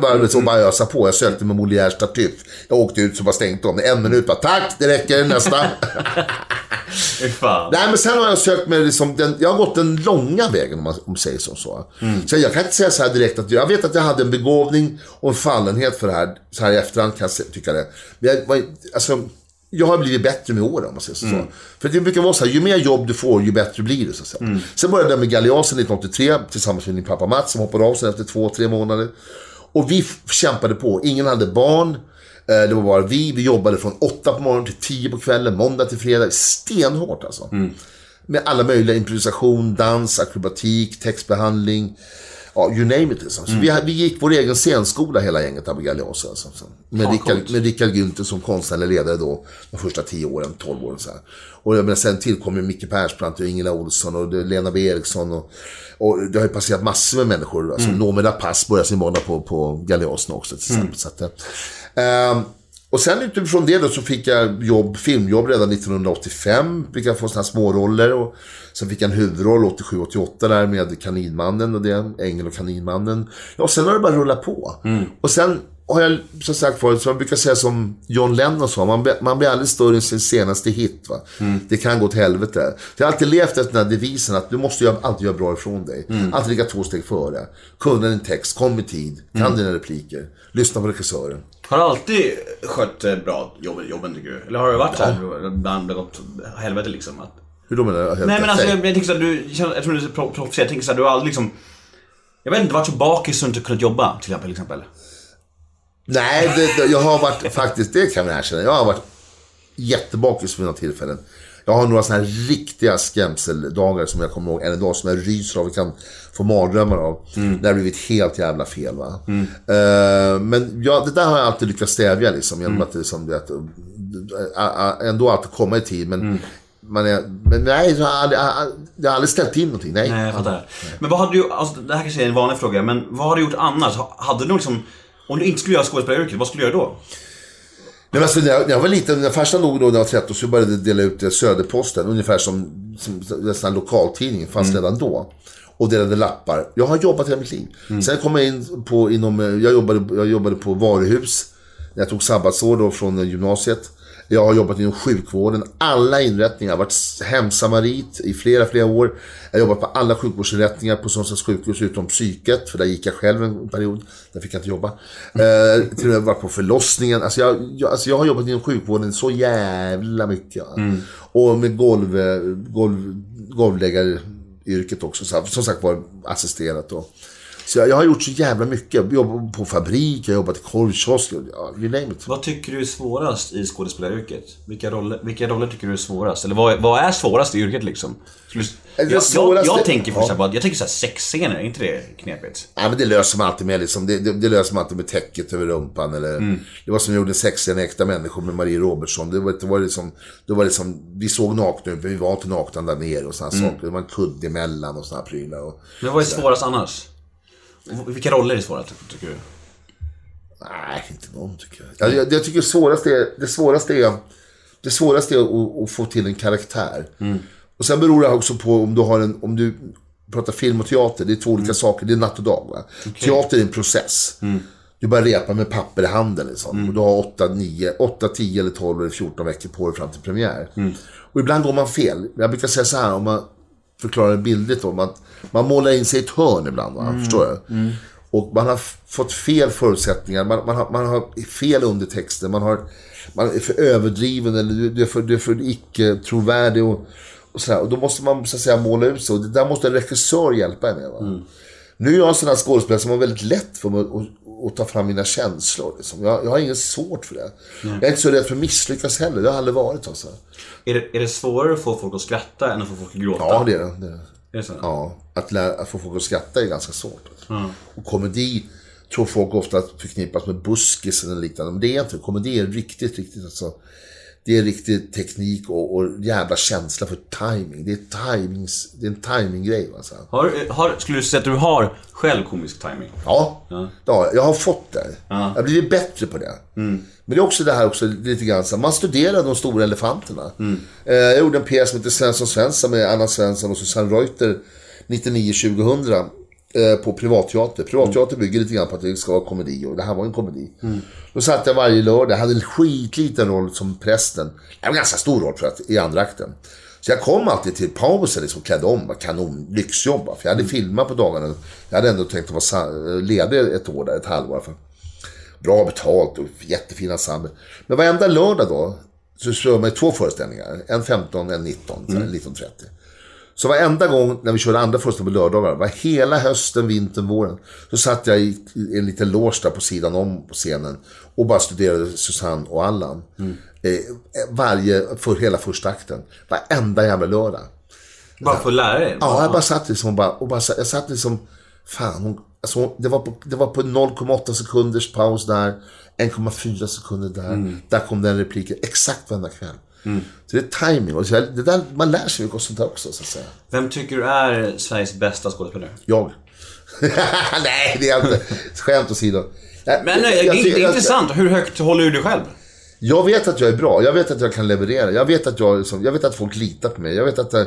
Bara, så bara ösa på. Jag sökte med Molières Tartuffe. Jag åkte ut så bara stängde om. En minut bara, tack, det räcker, nästa. Fan. Nej, men sen har jag sökt mig liksom, den, jag har gått den långa vägen om man, om säger som så. Så jag kan inte säga så här direkt att, jag vet att jag hade en begåvning och en fallenhet för det här, så här i efterhand kan jag tycka det. Men jag, alltså, jag har blivit bättre med åren om man säger så. För det brukar vara så här, ju mer jobb du får, ju bättre blir det. Så att säga. Sen började jag med Galeasen 1983 tillsammans med min pappa Mats som hoppade av sen efter två, tre månader. Och vi kämpade på. Ingen hade barn. Eh, Det var bara vi. Vi jobbade från åtta på morgonen till tio på kvällen, måndag till fredag. Stenhårt alltså. Med alla möjliga improvisation, dans, akrobatik, textbehandling. Ja, you name it. Liksom. Så vi, vi gick vår egen scenskola hela gänget Galeasen. Alltså. Så. Med, Rickard, coolt. med Rickard Günther som konstnärlig ledare då. De första tio åren, tolv åren så här. Och jag menar, sen tillkom ju Micke Persbrandt och Ingela Olsson och Lena B. Eriksson. Och, och det har ju passerat massor med människor. Alltså, Mm. Noomi Rapace börjar sin måndag på, på Galeasen också till exempel. Så att, eh, ehm, och sen utifrån det då så fick jag jobb, filmjobb redan 1985. Fick jag få sådana småroller. Och sen fick jag en huvudroll 87-88 där med Kaninmannen och det. Ängel och Kaninmannen. Ja, och sen har det bara rullat på. Och sen har jag, som sagt förut, som jag brukar säga som John Lennon sa, man, man blir aldrig större än sin senaste hit. Va? Det kan gå till helvete. Jag har alltid levt efter den här devisen att du måste göra, alltid göra bra ifrån dig. Alltid ligga två steg före. Kunna din text, kom i tid, kan dina repliker, lyssna på regissören. Har du alltid skött eh, bra jobben, jobben tycker du? Eller har det varit så här ibland det gått helvete liksom? Att... Hur då menar du? Helt Nej men alltså jag, Nej. jag tänker såhär, du, jag tror du är pro- proffsig, jag tänker såhär, du har aldrig liksom Jag vet inte, varit så bakis så du inte kunnat jobba till exempel. exempel. Nej, det, jag har varit faktiskt, det kan jag erkänna. Jag har varit jättebakis vid några tillfällen. Jag har några sådana här riktiga skrämseldagar som jag kommer ihåg än idag som jag ryser av och kan få mardrömmar av. Mm. Det har blivit helt jävla fel va. Eh, men ja, det där har jag alltid lyckats stävja liksom. Genom Mm. att liksom, det, att, äh, ändå alltid komma i tid. Men, Mm. man är, men nej, jag har aldrig, jag har aldrig ställt till någonting. Nej. Nej, jag fattar. Men vad hade du, alltså det här kanske är en vanlig fråga, men vad har du gjort annars? Ha- Hade du liksom, om du inte skulle göra skådespelaryrket, vad skulle du göra då? Nej, men alltså, när, jag, när jag var liten, när farsan dog då när jag var 13 så började jag dela ut eh, Söderposten. Ungefär som, som, som en sån här lokaltidning, fanns redan då. Och delade lappar. Jag har jobbat hela mitt liv. Sen kom jag in på, inom, eh, jag jobbade, jag jobbade på varuhus. Jag tog sabbatsår då från eh, gymnasiet. Jag har jobbat inom sjukvården, alla inrättningar. Jag har varit hemsamarit i flera, flera år. Jag har jobbat på alla sjukvårdsinrättningar på Sundsvalls sjukhus utom psyket, för där gick jag själv en period. Där fick jag inte jobba. Eh, till och med varit på förlossningen. Alltså jag, jag, alltså jag har jobbat inom sjukvården så jävla mycket. va. Och med golv, golv, golvläggaryrket också. Så, som sagt var assisterat då. Så jag, jag har gjort så jävla mycket. Jag jobbat på fabrik, jag har jobbat i korvkiosk, ja, you name it. Vad tycker du är svårast i skådespelaryrket? Vilka roller, vilka roller tycker du är svårast? Eller vad, vad är svårast i yrket liksom? Skulle, Det jag, jag, jag tänker för Ja. jag tänker såhär sexscener, är inte det knepigt? Ja, men det löser man alltid med liksom. det, det, det löser man alltid med täcket över rumpan eller Det var som jag gjorde en sexscen i Äkta människor med Marie Robertsson. Det var, det var liksom, det var liksom, vi såg nakna ut men vi var inte nakna där nere och sådana saker. Det var en kudde emellan och sådana prylar. Och, Men vad är svårast annars? Vilka roller är svårast, tycker du? nej, inte någon tycker jag. Jag, jag, jag tycker det svåraste är, det svåraste är, det svåraste är att, att få till en karaktär. Och sen beror det också på om du har en, om du pratar film och teater, det är två olika saker, det är natt och dag. Va? Teater är en process. Du börjar repa med papper i handen liksom. Och du har 8, 9, 8, 10 eller 12 eller 14 veckor på dig fram till premiär. Och ibland går man fel. Jag brukar säga så här, om man förklarar det bildligt då. Man, man målar in sig i ett hörn ibland, va? förstår du? Och man har fått fel förutsättningar, man, man, har, man har fel undertexter, man, har, man är för överdriven eller du, du är för, du är för icke-trovärdig. Och, och, sådär. och då måste man så att säga måla ut sig. Och det där måste en regissör hjälpa en med. Va? Nu är jag en sån här skådespelare som har väldigt lätt för mig att ta fram mina känslor. Liksom. Jag, jag har inget svårt för det. Jag är inte så rädd för att misslyckas heller. Det har jag aldrig varit. Alltså. Är det, är det svårare att få folk att skratta än att få folk att gråta? Ja, det är det. det, är det. Är det så? Ja, att, lära, att få folk att skratta är ganska svårt. Och komedi tror folk ofta att förknippas med buskis eller liknande. Men det är inte. Komedi är riktigt, riktigt alltså. Det är riktig teknik och, och jävla känsla för timing. Det är, timings, det är en timinggrej. Alltså. Har, har, skulle du säga att du har själv komisk timing? Ja, ja. jag har fått det. Jag har blivit bättre på det. Men det är också det här också lite grann så man studerar de stora elefanterna. Eh, Jag gjorde en pjäs som heter Svensson Svensson med Anna Svensson och Susanne Reuter 99-2000 eh, på privatteater. Privatteater bygger lite grann på att det ska vara komedi och det här var en komedi. Då satt jag varje lördag, hade en skitliten roll som prästen. Det var en ganska stor roll för att, i andra akten. Så jag kom alltid till pausen liksom, klädd om, kanon, lyxjobb. För jag hade filmat på dagarna. Jag hade ändå tänkt att vara sa- ledig ett år där, ett halvår. För bra betalt och jättefina ensemble. Men varenda lördag då, så kör man två föreställningar. En 15, en 19, mm. 19.30. Så varenda gång när vi körde andra föreställningar på lördagar, var hela hösten, vintern, våren, så satt jag i en liten loge där på sidan om på scenen och bara studerade Susanne och Allan. Eh, varje, för hela första akten. Varenda jävla lördag. Bara för att lära dig? Ja, jag bara satt liksom och bara, och bara jag satt liksom, fan, hon, alltså, det, var på, det var på 0,8 sekunders paus där, 1,4 sekunder där, där kom den repliken, exakt varenda kväll. Så det är timing och så, det där, man lär sig mycket av sånt där också, så att säga. Vem tycker du är Sveriges bästa skådespelare? Jag. Nej, det är inte. Skämt åsido. Men nej, jag det, det är intressant. Hur högt håller du dig själv? Jag vet att jag är bra, jag vet att jag kan leverera, jag vet att, jag, liksom, jag vet att folk litar på mig, jag vet att eh,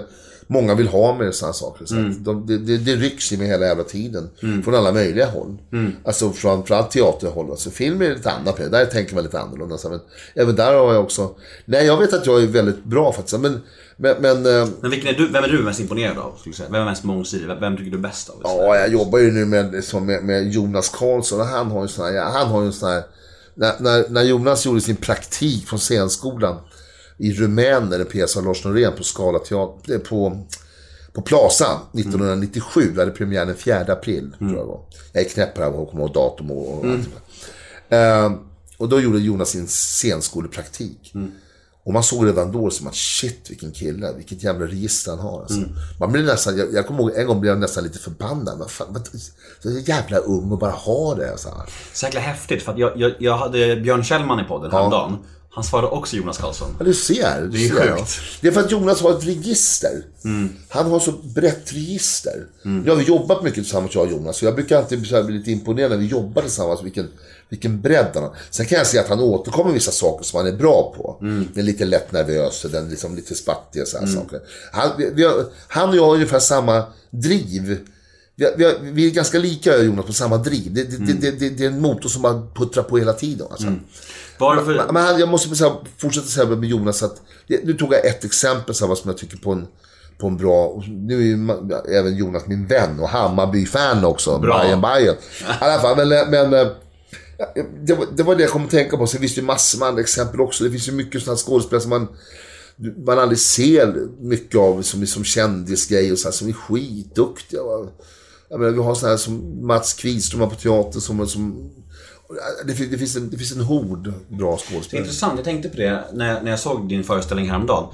många vill ha och sådana saker. Så de, det, det, det rycks i mig hela jävla tiden. Från alla möjliga håll. Alltså framförallt teaterhåll. Alltså film är lite annat med. Där tänker man lite annorlunda. Så, men även där har jag också... Nej, jag vet att jag är väldigt bra faktiskt. Men, men, men eh, Men vilken är du, vem är du mest imponerad av? Skulle säga? Vem är mest mångsidig? Vem- tycker du bäst av? Ja, jag jobbar ju nu med, som med, med Jonas Karlsson han har ju sån här, han har ju en sån här, när, när, när Jonas gjorde sin praktik från scenskolan i Rumänien, en pjäs av Lars Norén på Scala teater, på, på Plaza 1997, vi hade premiär den 4 april, tror jag det var. Jag är knäpp på det här och kommer ihåg datum och, och allt det där. Ehm, Och då gjorde Jonas sin scenskolepraktik. Och man såg redan då som att shit vilken kille, vilket jävla register han har. Alltså. Man blir nästan, jag, jag kommer ihåg en gång blev jag nästan lite förbannad. Vad fan, vad, så jävla ung och bara ha det. Så här. Så jäkla häftigt för att jag, jag, jag hade Björn Kjellman i podden häromdagen. Han svarade också Jonas Karlsson. Ja, du ser. Du Det är ser, sjukt. ja. Det är för att Jonas har ett register. Han har så brett register. Nu har vi jobbat mycket tillsammans, jag och Jonas. Så jag brukar alltid bli lite imponerad när vi jobbar tillsammans. Vilken, vilken bredd han har. Sen kan jag säga att han återkommer vissa saker som han är bra på. Den är lite lätt nervös, den är liksom lite spattig och så här saker. Han, vi, vi har, han och jag har ungefär samma driv. Vi, vi, vi är ganska lika jag och Jonas på samma driv. Det, det, det, det, det är en motor som bara puttrar på hela tiden. Alltså. Varför? Men han, jag måste säga, fortsätta säga med Jonas att, nu tog jag ett exempel så här, vad som jag tycker på en, på en bra, nu är ju även Jonas min vän och Hammarby-fan också, Bra. Bayern Bayern. I alla fall, men, men eh, det, var, det var det jag kom att tänka på. Sen finns det ju massor med andra exempel också. Det finns ju mycket sådana skådespelare som man, man aldrig ser mycket av som, som kändisgrejer och så här, som är skitduktiga. va. Jag menar, vi har sådana här som Mats Kvidström på teater som, som det, finns, det, finns en, det finns en hord bra Det är skådespelare. intressant, jag tänkte på det när när jag såg din föreställning häromdagen.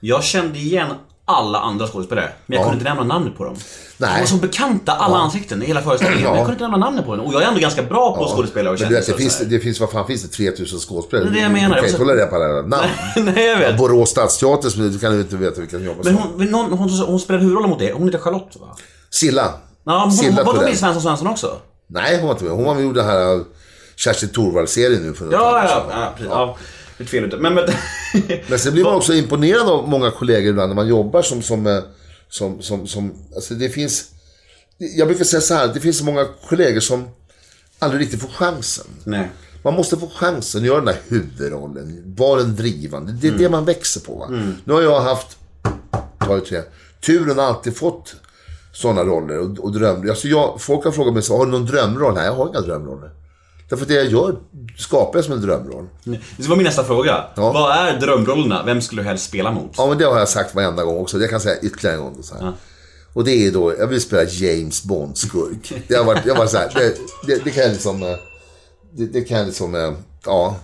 Jag kände igen alla andra skådespelare, men jag Ja. kunde inte nämna namnet på dem. Nej. De var som bekanta, alla ansikten i hela föreställningen. Men jag kunde inte nämna namnet på dem. Och jag är ändå ganska bra på skådespelare och Men det och finns, det finns, vad fan finns det? 3000 skådespelare? Det är det jag menar. Du kan inte hålla reda på alla namn. Nej, jag vet. Borås stadsteater, så du kan ju inte veta vilka som jobbar Men hon, någon, hon, hon spelade huvudrollen mot det. Hon heter Charlotte va? Silla. Ja, men hon, hon var hon med i Svensson Svensson också? Nej, hon var inte med. Hon var med gjorde den här uh, Kerstin Thorvald-serien nu för något Ja, ja, ja, precis. Ja. Fel ute. Men, men... Men sen blir man också imponerad av många kollegor ibland när man jobbar som, som, eh, som, som, som alltså det finns, jag brukar säga så här, det finns så många kollegor som aldrig riktigt får chansen. Nej. Man måste få chansen att göra den där huvudrollen, vara den drivande. Det är det man växer på. Va? Nu har jag haft, ta det tre, turen alltid fått sådana roller och, och dröm. Alltså jag, folk har frågat mig, har du någon drömroll? Nej, jag har inga drömroller. Därför att det jag gör skapar jag som en drömroll. Det var min nästa fråga. Ja. Vad är drömrollerna? Vem skulle du helst spela mot? Ja, men det har jag sagt varenda gång också. Det kan jag säga ytterligare en gång. Så här. Och det är då, jag vill spela James Bond-skurk. Det har varit, jag var så här, det, det, det kan jag liksom, eh, det, det kan jag liksom, eh, ja.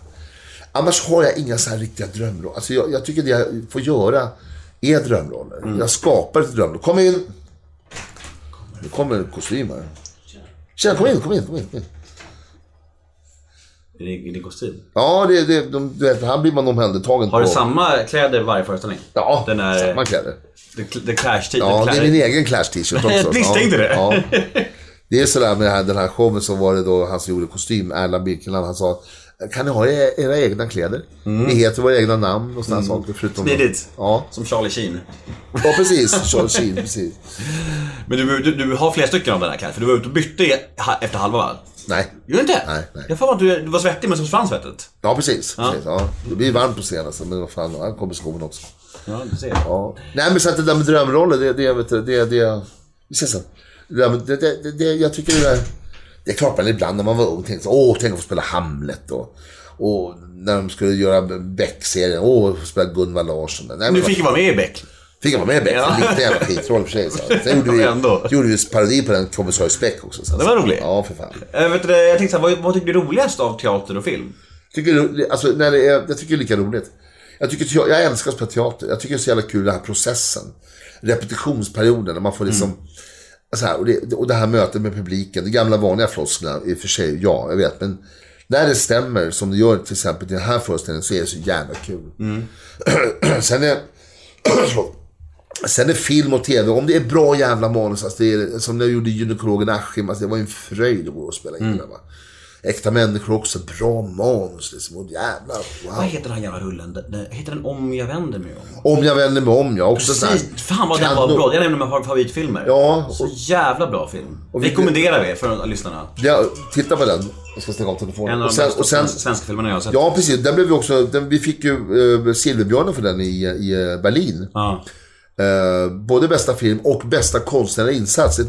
Annars har jag inga så här riktiga drömroller. Alltså jag, jag tycker det jag får göra är drömroller. Jag skapar ett drömroll. Kom in! Nu kommer en kostym här. Tjena, kom in, kom in, kom in. Kom in. I din, i din kostym? Ja, det, det, de, du vet, här blir man omhändertagen Har du på- samma kläder varje föreställning? Ja, Den är... samma kläder. The, the Clash t Ja, the det är min egen Clash t-shirt också. Jag misstänkte det. Ja. Det är sådär med den här, showen så var det då han som gjorde kostym, Erland Birkeland, han sa kan ni ha era, egna kläder? Ni heter våra egna namn och sådana saker. Förutom Smidigt. Ja, Som Charlie Sheen. ja precis. Charles Sheen, precis. Men du, du, du har flera stycken av den här kläder, för du var ute och bytte efter halva va? Nej. Gjorde du inte? Nej, nej. Jag får att du, du var svettig men så försvann svettet. Ja, precis. precis ja. Det blir varmt på scenen, men vad fan, han kommer i skogen också. Ja, du ser. Ja. Nej, men så att det där med drömroller, det, det, du, det, det, vi ses sen. Det, det, det, det, det, jag tycker det där, det är klart man ibland när man var ung tänkte så, åh, tänk att få spela Hamlet och, och när de skulle göra Beck-serien, åh, få spela Gunvar Larsson. Nej, vad fick jag vara med i Beck. Fick jag vara med i Beck? Ja. Lite jävla skitroll för sig. Så. Sen gjorde vi, Ändå. gjorde vi parodi på den kommissarie Beck också. Så. Det var roligt. Ja, för fan. Jag, vet, du, jag tänkte såhär, vad, vad tycker du är roligast av teater och film? Tycker, du- alltså, när det är, jag tycker det är lika roligt. Jag, tycker, jag älskar att spela teater. Jag tycker det är så jävla kul den här processen. Repetitionsperioden när man får liksom... Så här, och, det, och det här mötet med publiken. De gamla vanliga flosklerna i och för sig, ja, jag vet. Men när det stämmer som det gör till exempel i den här föreställningen så är det så jävla kul. Sen är... Sen är film och tv, om det är bra jävla manus, alltså det är, som när jag gjorde gynekologen Askim, alltså det var en fröjd att gå och spela in det. Va? Äkta människor också. Bra manus liksom. Och jävlar, Vad wow. heter den här jävla rullen? Den- Heter den Om jag vänder mig om? Om jag vänder mig om, ja. Också Precis. Fan vad den var bra. Det är en av mina favoritfilmer. Ja, Så jävla bra film. vi- Rekommenderar vi för lyssnarna. Ja, titta på den. Jag ska stänga av telefonen. En av Och de sen, bästa och sen, svenska, filmerna jag har sett. ja, precis. Den blev vi också, den, vi fick ju eh, Silverbjörnen för den i, i eh, Berlin. Ja. Eh, både bästa film och bästa konstnärliga insats. Ett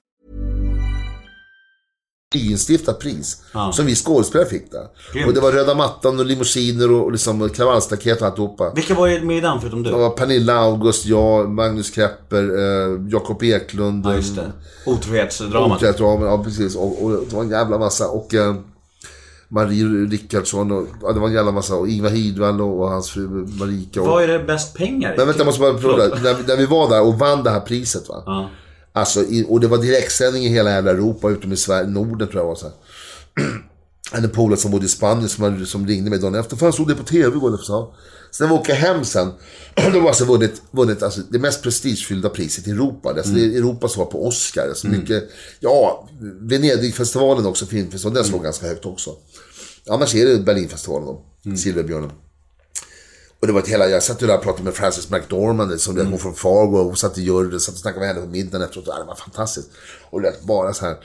instiftat pris. Som vi skådespelare fick där. Grymt. Och det var röda mattan och limousiner och, och liksom kravallstaket och alltihopa. Vilka var med i den förutom Det du? var Pernilla August, jag, Magnus Krepper, eh, Jakob Eklund. Ja, just det. Otrohetsdramat. Tror, ja, precis. Och, och det var en jävla massa. Och eh, Marie Rickardsson och ja, det var en jävla massa. Och Ingvar Hidvall och, och hans fru Marika. Och, Vad är det bäst pengar? Men vänta, jag måste bara prova. När, när vi var där och vann det här priset va. Ja. Alltså, och det var direktsändning i hela jävla Europa, utom i Sverige, Norden tror jag var så här. En polare som bodde i Spanien som, som ringde mig dagen efter. Fan, såg det på TV igår. Så. Sen när vi åker hem sen, då var alltså vunnit, vunnit alltså, det mest prestigefyllda priset i Europa. Alltså, Det är Europa som var på Oscar. Alltså, mycket, ja, Venedigfestivalen också, filmfestivalen, den slog ganska högt också. Annars är det Berlinfestivalen då, Silverbjörnen. Och det var ett hela, jag satt ju där och pratade med Frances McDormand som mm. hon från Fargo och hon satt i juryn, satt och snackade med henne på middagen efteråt. Det var fantastiskt. Och det var bara så här eh,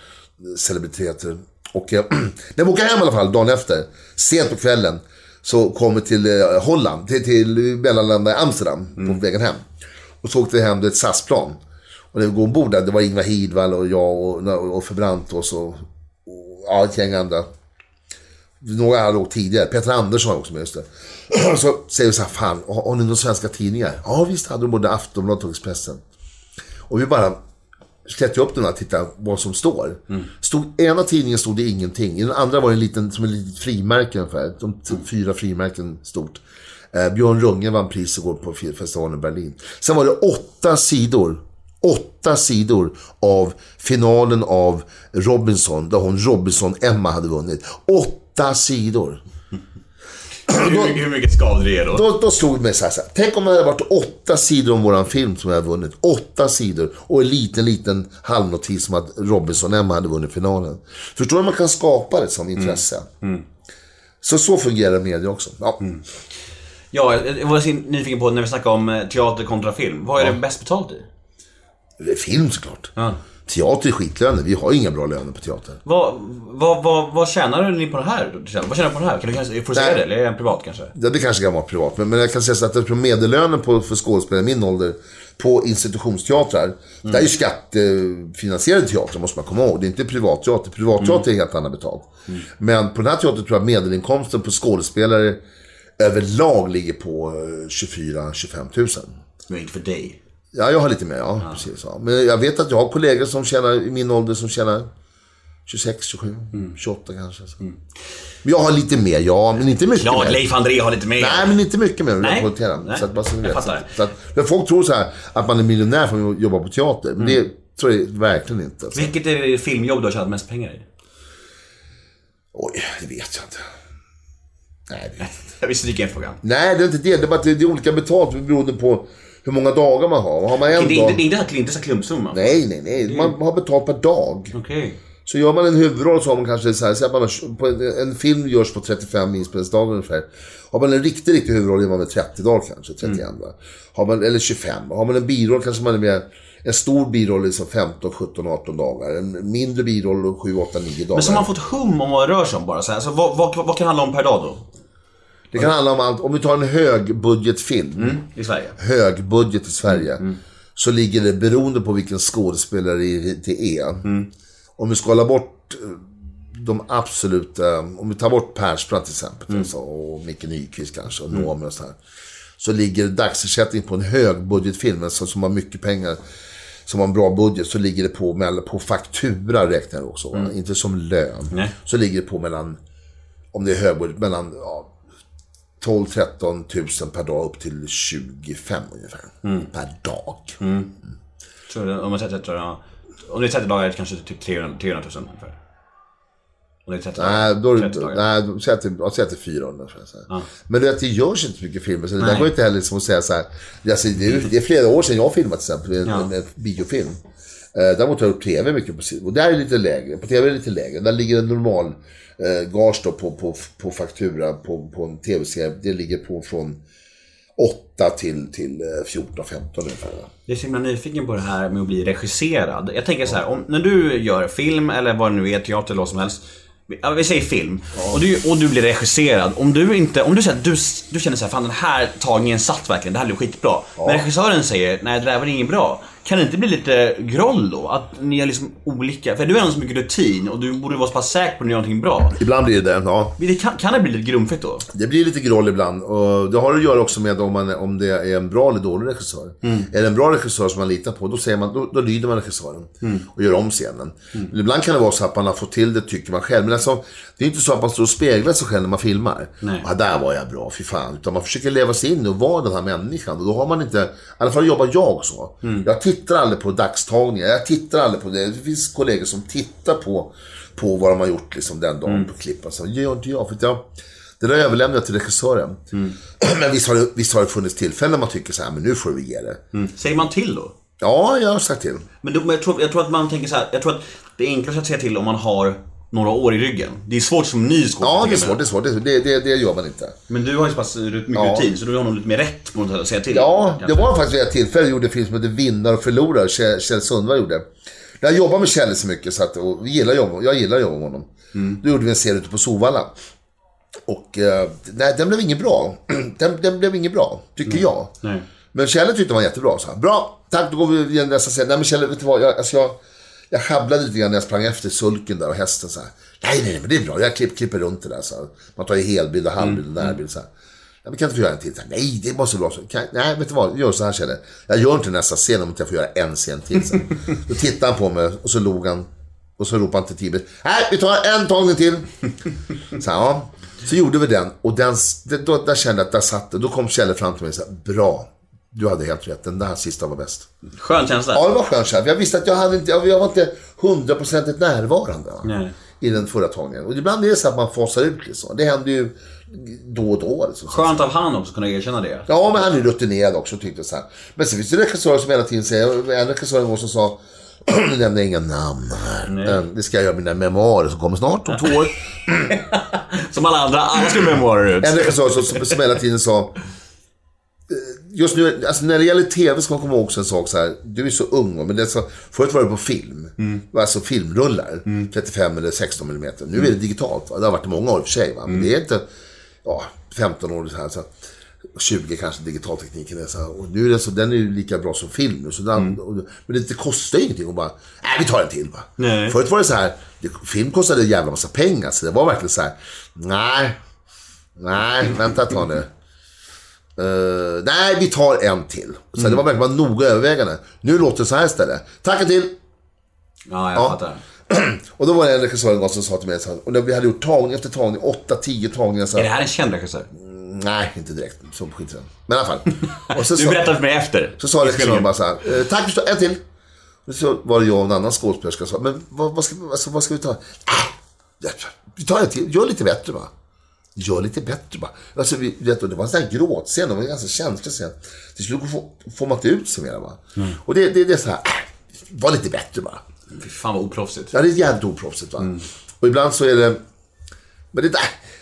celebriteter. Och eh, när vi åker hem i alla fall, dagen efter, sent på kvällen, så kom vi till eh, Holland, till, till mellanlanda i Amsterdam, på vägen hem. Och så åkte vi hem, det är ett SAS-plan. Och när vi går ombord där, det var Ingvar Hidvall och jag och, och Förbrantos och, och ja, ett gäng andra. Några hade åkt tidigare. Peter Andersson var också med, just det. Så säger vi så här, fan, har, ni några svenska tidningar? Ja, visst hade de både Aftonbladet och Expressen. Och vi bara klättrade upp den och tittade vad som står. Stod, I ena tidningen stod det ingenting. I den andra var det en liten, som ett litet frimärke ungefär. De, fyra frimärken stort. Eh, Björn Runge vann pris igår på festivalen i Berlin. Sen var det åtta sidor. Åtta sidor av finalen av Robinson, där hon Robinson-Emma hade vunnit. Åtta sidor. Hur, hur mycket skador det då? Då, då stod det mig så här, så här. Tänk om det hade varit åtta sidor om våran film som jag hade vunnit. Åtta sidor. Och en liten, liten halvnotis om att Robinson-Emma hade vunnit finalen. Förstår du hur man kan skapa det som intresse? Så så fungerar media också. Ja. Ja, jag var nyfiken på när vi snackade om eh, teater kontra film. Vad är det bäst betalt i? Film såklart. Ja. Teater är skitlöner. Vi har inga bra löner på teater. Vad, vad, vad, vad tjänar ni på det här? Vad tjänar du på det här? Kan du, kanske- får du säga det? Eller är det en privat kanske? Ja, det kanske kan vara privat. Men, men jag kan säga så att tror medellönen på, för skådespelare i min ålder på institutionsteatrar. Det är ju skattefinansierade teatrar måste man komma ihåg. Det är inte privatteater. Privatteater är helt annat betalt. Men på den här teatern tror jag att medelinkomsten på skådespelare överlag ligger på eh, 24-25 000. Men inte för dig. Ja, jag har lite mer, ja. Precis, ja. Men jag vet att jag har kollegor som tjänar, i min ålder som tjänar 26, 27, 28 kanske. Så. Men jag har lite mer, ja. Men inte mycket Klart mer. Leif André har lite mer. Nej, men inte mycket mer jag Nej. Nej. Så att bara så Jag vet. fattar. Så att, men folk tror så här att man är miljonär för att jobba på teater. Men det tror jag verkligen inte. Alltså. Vilket är filmjobb du har tjänat mest pengar i? Oj, det vet jag inte. Nej, det, Jag vill stryka en fråga. nej, det är inte det. Det är bara att det är olika betalt beroende på hur många dagar man har. Har man en Det är dag... inte, det är inte, det är inte så klumpsumma. Nej, nej, nej. Man har betalt per dag. Okej. Så gör man en huvudroll så har man kanske så här, att man har, en, film görs på 35 inspelningsdagar ungefär. Har man en riktig, riktig huvudroll är man med 30 dagar kanske, 31 va? Har man, eller 25. Har man en biroll kanske man är med, en stor biroll är så 15, 17, 18 dagar. En mindre biroll 7, 8, 9 dagar. Men så har man fått hum om vad det rör sig om bara så här. Så vad, vad, vad kan det handla om per dag då? Det kan handla om allt, om vi tar en högbudgetfilm, I Sverige? hög budget i Sverige. Så ligger det beroende på vilken skådespelare det är. om vi skalar bort eh, de absoluta, om vi tar bort Persbrandt till exempel, alltså, och Micke Nyqvist kanske, och Noomi och så här. Så ligger dagsersättning på en högbudgetfilm, alltså, som har mycket pengar, som har en bra budget, så ligger det på, på faktura räknar jag också, va? inte som lön. Nej. Så ligger det på mellan, om det är högbudget, mellan ja, 12-13 tusen per dag upp till 25 ungefär. Per dag. Så det- om man sätter, ja, om det är 30 dagar det kanske typ 300, 300 000 ungefär. Om det är 30 Nej, då är det 30 inte, dagar. nej, då- säg det, att det är 400. För så här. Men du vet, det görs inte så mycket filmer, så det där går inte heller liksom att säga så här. Det, alltså, det, är, det är flera år sedan jag filmat till exempel, en, Ja. en, en biofilm. Eh, däremot har jag gjort TV mycket på. Och där är det lite lägre. På TV är det lite lägre. Där ligger en normal eh, gage då på, på, på faktura på, på en TV-serie. Det ligger på från 8 till, till eh, 14-15 ungefär. Jag är så himla nyfiken på det här med att bli regisserad. Jag tänker så här, om, när du gör film eller vad det nu är, teater eller vad som helst. Ja, vi säger film. Och, du, och du blir regisserad. Om du inte, om du säger du, du känner så här, fan den här tagningen satt verkligen, det här blev skitbra. Men regissören säger, nej det där var inget bra. Kan det inte bli lite groll då? Att ni är liksom olika? För du har ändå så mycket rutin och du borde vara så pass säker på att ni gör någonting bra. Ibland blir det det, ja. Det kan, kan det bli lite grumfigt då? Det blir lite groll ibland. Och det har att göra också med om, man, om det är en bra eller dålig regissör. Är det en bra regissör som man litar på, då, säger man, då, då lyder man regissören. Och gör om scenen. Men ibland kan det vara så att man har fått till det, tycker man själv. Men alltså, det är inte så att man står och speglar sig själv när man filmar. Nej. Ah, där var jag bra, fy fan. Utan man försöker leva sig in och vara den här människan. Och då har man inte, i alla fall jobbar jag så. Jag tittar aldrig på dagstagningar. Jag tittar aldrig på det. Det finns kollegor som tittar på, på vad de har gjort liksom, den dagen på klipp. Alltså, det gör inte jag. För jag det där överlämnar jag till regissören. Men visst har, det, visst har det funnits tillfällen man tycker så här, men nu får vi ge det. Säger man till då? Ja, jag har sagt till. Men, då, men jag, tror, jag tror att man tänker så här, jag tror att det är enklast att säga till om man har några år i ryggen. Det är svårt som ny skådespelare. Ja, det är svårt, det är svårt. Det, det, det, gör man inte. Men du har ju så pass mycket Ja. rutin så du har nog lite mer rätt på något sätt att säga till. Ja, det var faktiskt vid ett tillfälle jag gjorde en film som hette Vinnar och förlorar, Kjell, Kjell Sundvall gjorde. Jag jobbar med Kjell så mycket så att, och vi gillar jobb, jag gillar med honom. Då gjorde vi en serie ute på Sovalla. Och eh, nej, den blev inget bra. Den, den blev inget bra, tycker jag. Nej. Men Kjell tyckte den var jättebra. Så här, bra, tack, då går vi igen nästa scen. Nej men Kjell, vet du vad? Jag, alltså jag, jag sjabblade lite grann när jag sprang efter sulken där och hästen så här. Nej, nej, nej, men det är bra. Jag klipp, klipper runt det där. Så här. Man tar ju helbild och halvbild och närbild så här. Ja, men kan inte få göra en till? Så här, nej, det måste vara så. Kan, nej, vet du vad? Gör så här Kjell. Jag gör inte nästa scen om inte jag får göra en scen till. Så. här. Då tittade han på mig och så log han. Och så ropade han till Tibet. Nej, vi tar en tagning till. Så, här, ja. så gjorde vi den. Och den, då, där kände jag att där satt det. Då kom Kjell fram till mig och sa, bra. Du hade helt rätt. Den där sista var bäst. Skön känsla. Ja, det var Kjell. för Jag visste att jag, hade inte, jag var inte hundraprocentigt närvarande. va, Nej. I den förra tagningen. Och ibland är det så att man fasar ut liksom. Det händer ju då och då. Liksom. Skönt av han också kunna erkänna det. Ja, men han är rutinerad också tyckte jag. Men sen finns det regissörer som hela tiden säger, en regissör en gång som sa, nu nämner inga namn här. Men Det ska jag göra mina memoarer som kommer snart, om två år. Som alla andra, alla ska memoarer ut. En regissör som, som, som hela tiden sa, just nu, alltså när det gäller TV ska man komma ihåg också en sak så här. Du är så ung men det så, förut var det på film. Alltså filmrullar. 35 eller 16 mm. Nu är det digitalt va. Det har varit i många år i och för sig va. Men det är inte, ja, 15 år så här. Så, 20 kanske digitaltekniken är så här. Och nu är det så, den är ju lika bra som film. Så den, och, men det kostar ju ingenting att bara, nej vi tar en till va. Nej. Förut var det så här, det, film kostade en jävla massa pengar. Så det var verkligen så här, nej, nej, vänta ett tag nu. Eh, nej, vi tar en till. Så det var verkligen noga övervägande. Nu låter det så här istället. Tack en till. Ja, jag Ja. fattar. Och då var det en regissör som sa till mig så här, och vi hade gjort tagning efter tagning, 8-10 tagningar så Är det här, här en känd regissör? Nej, inte direkt. Så skit den. Men i alla fall. Och så, Du sa, berättade för mig efter. så sa regissören bara så här, eh, tack för en till. Och så var det jag och en annan skådespelerska som sa, men vad, vad, ska, vi- alltså, vad ska vi ta? Äh, vi tar en till, gör lite bättre va. Gör lite bättre bara. Alltså, vi, vet du, det var en sån här gråtscen, det var en ganska känslig scen. Till slut får, man inte ut sig mer va. Och det, det, det är så här, äh, var lite bättre bara. Fy fan vad oproffsigt. Ja, det är jävligt oproffsigt va. Och ibland så är det... Men det där...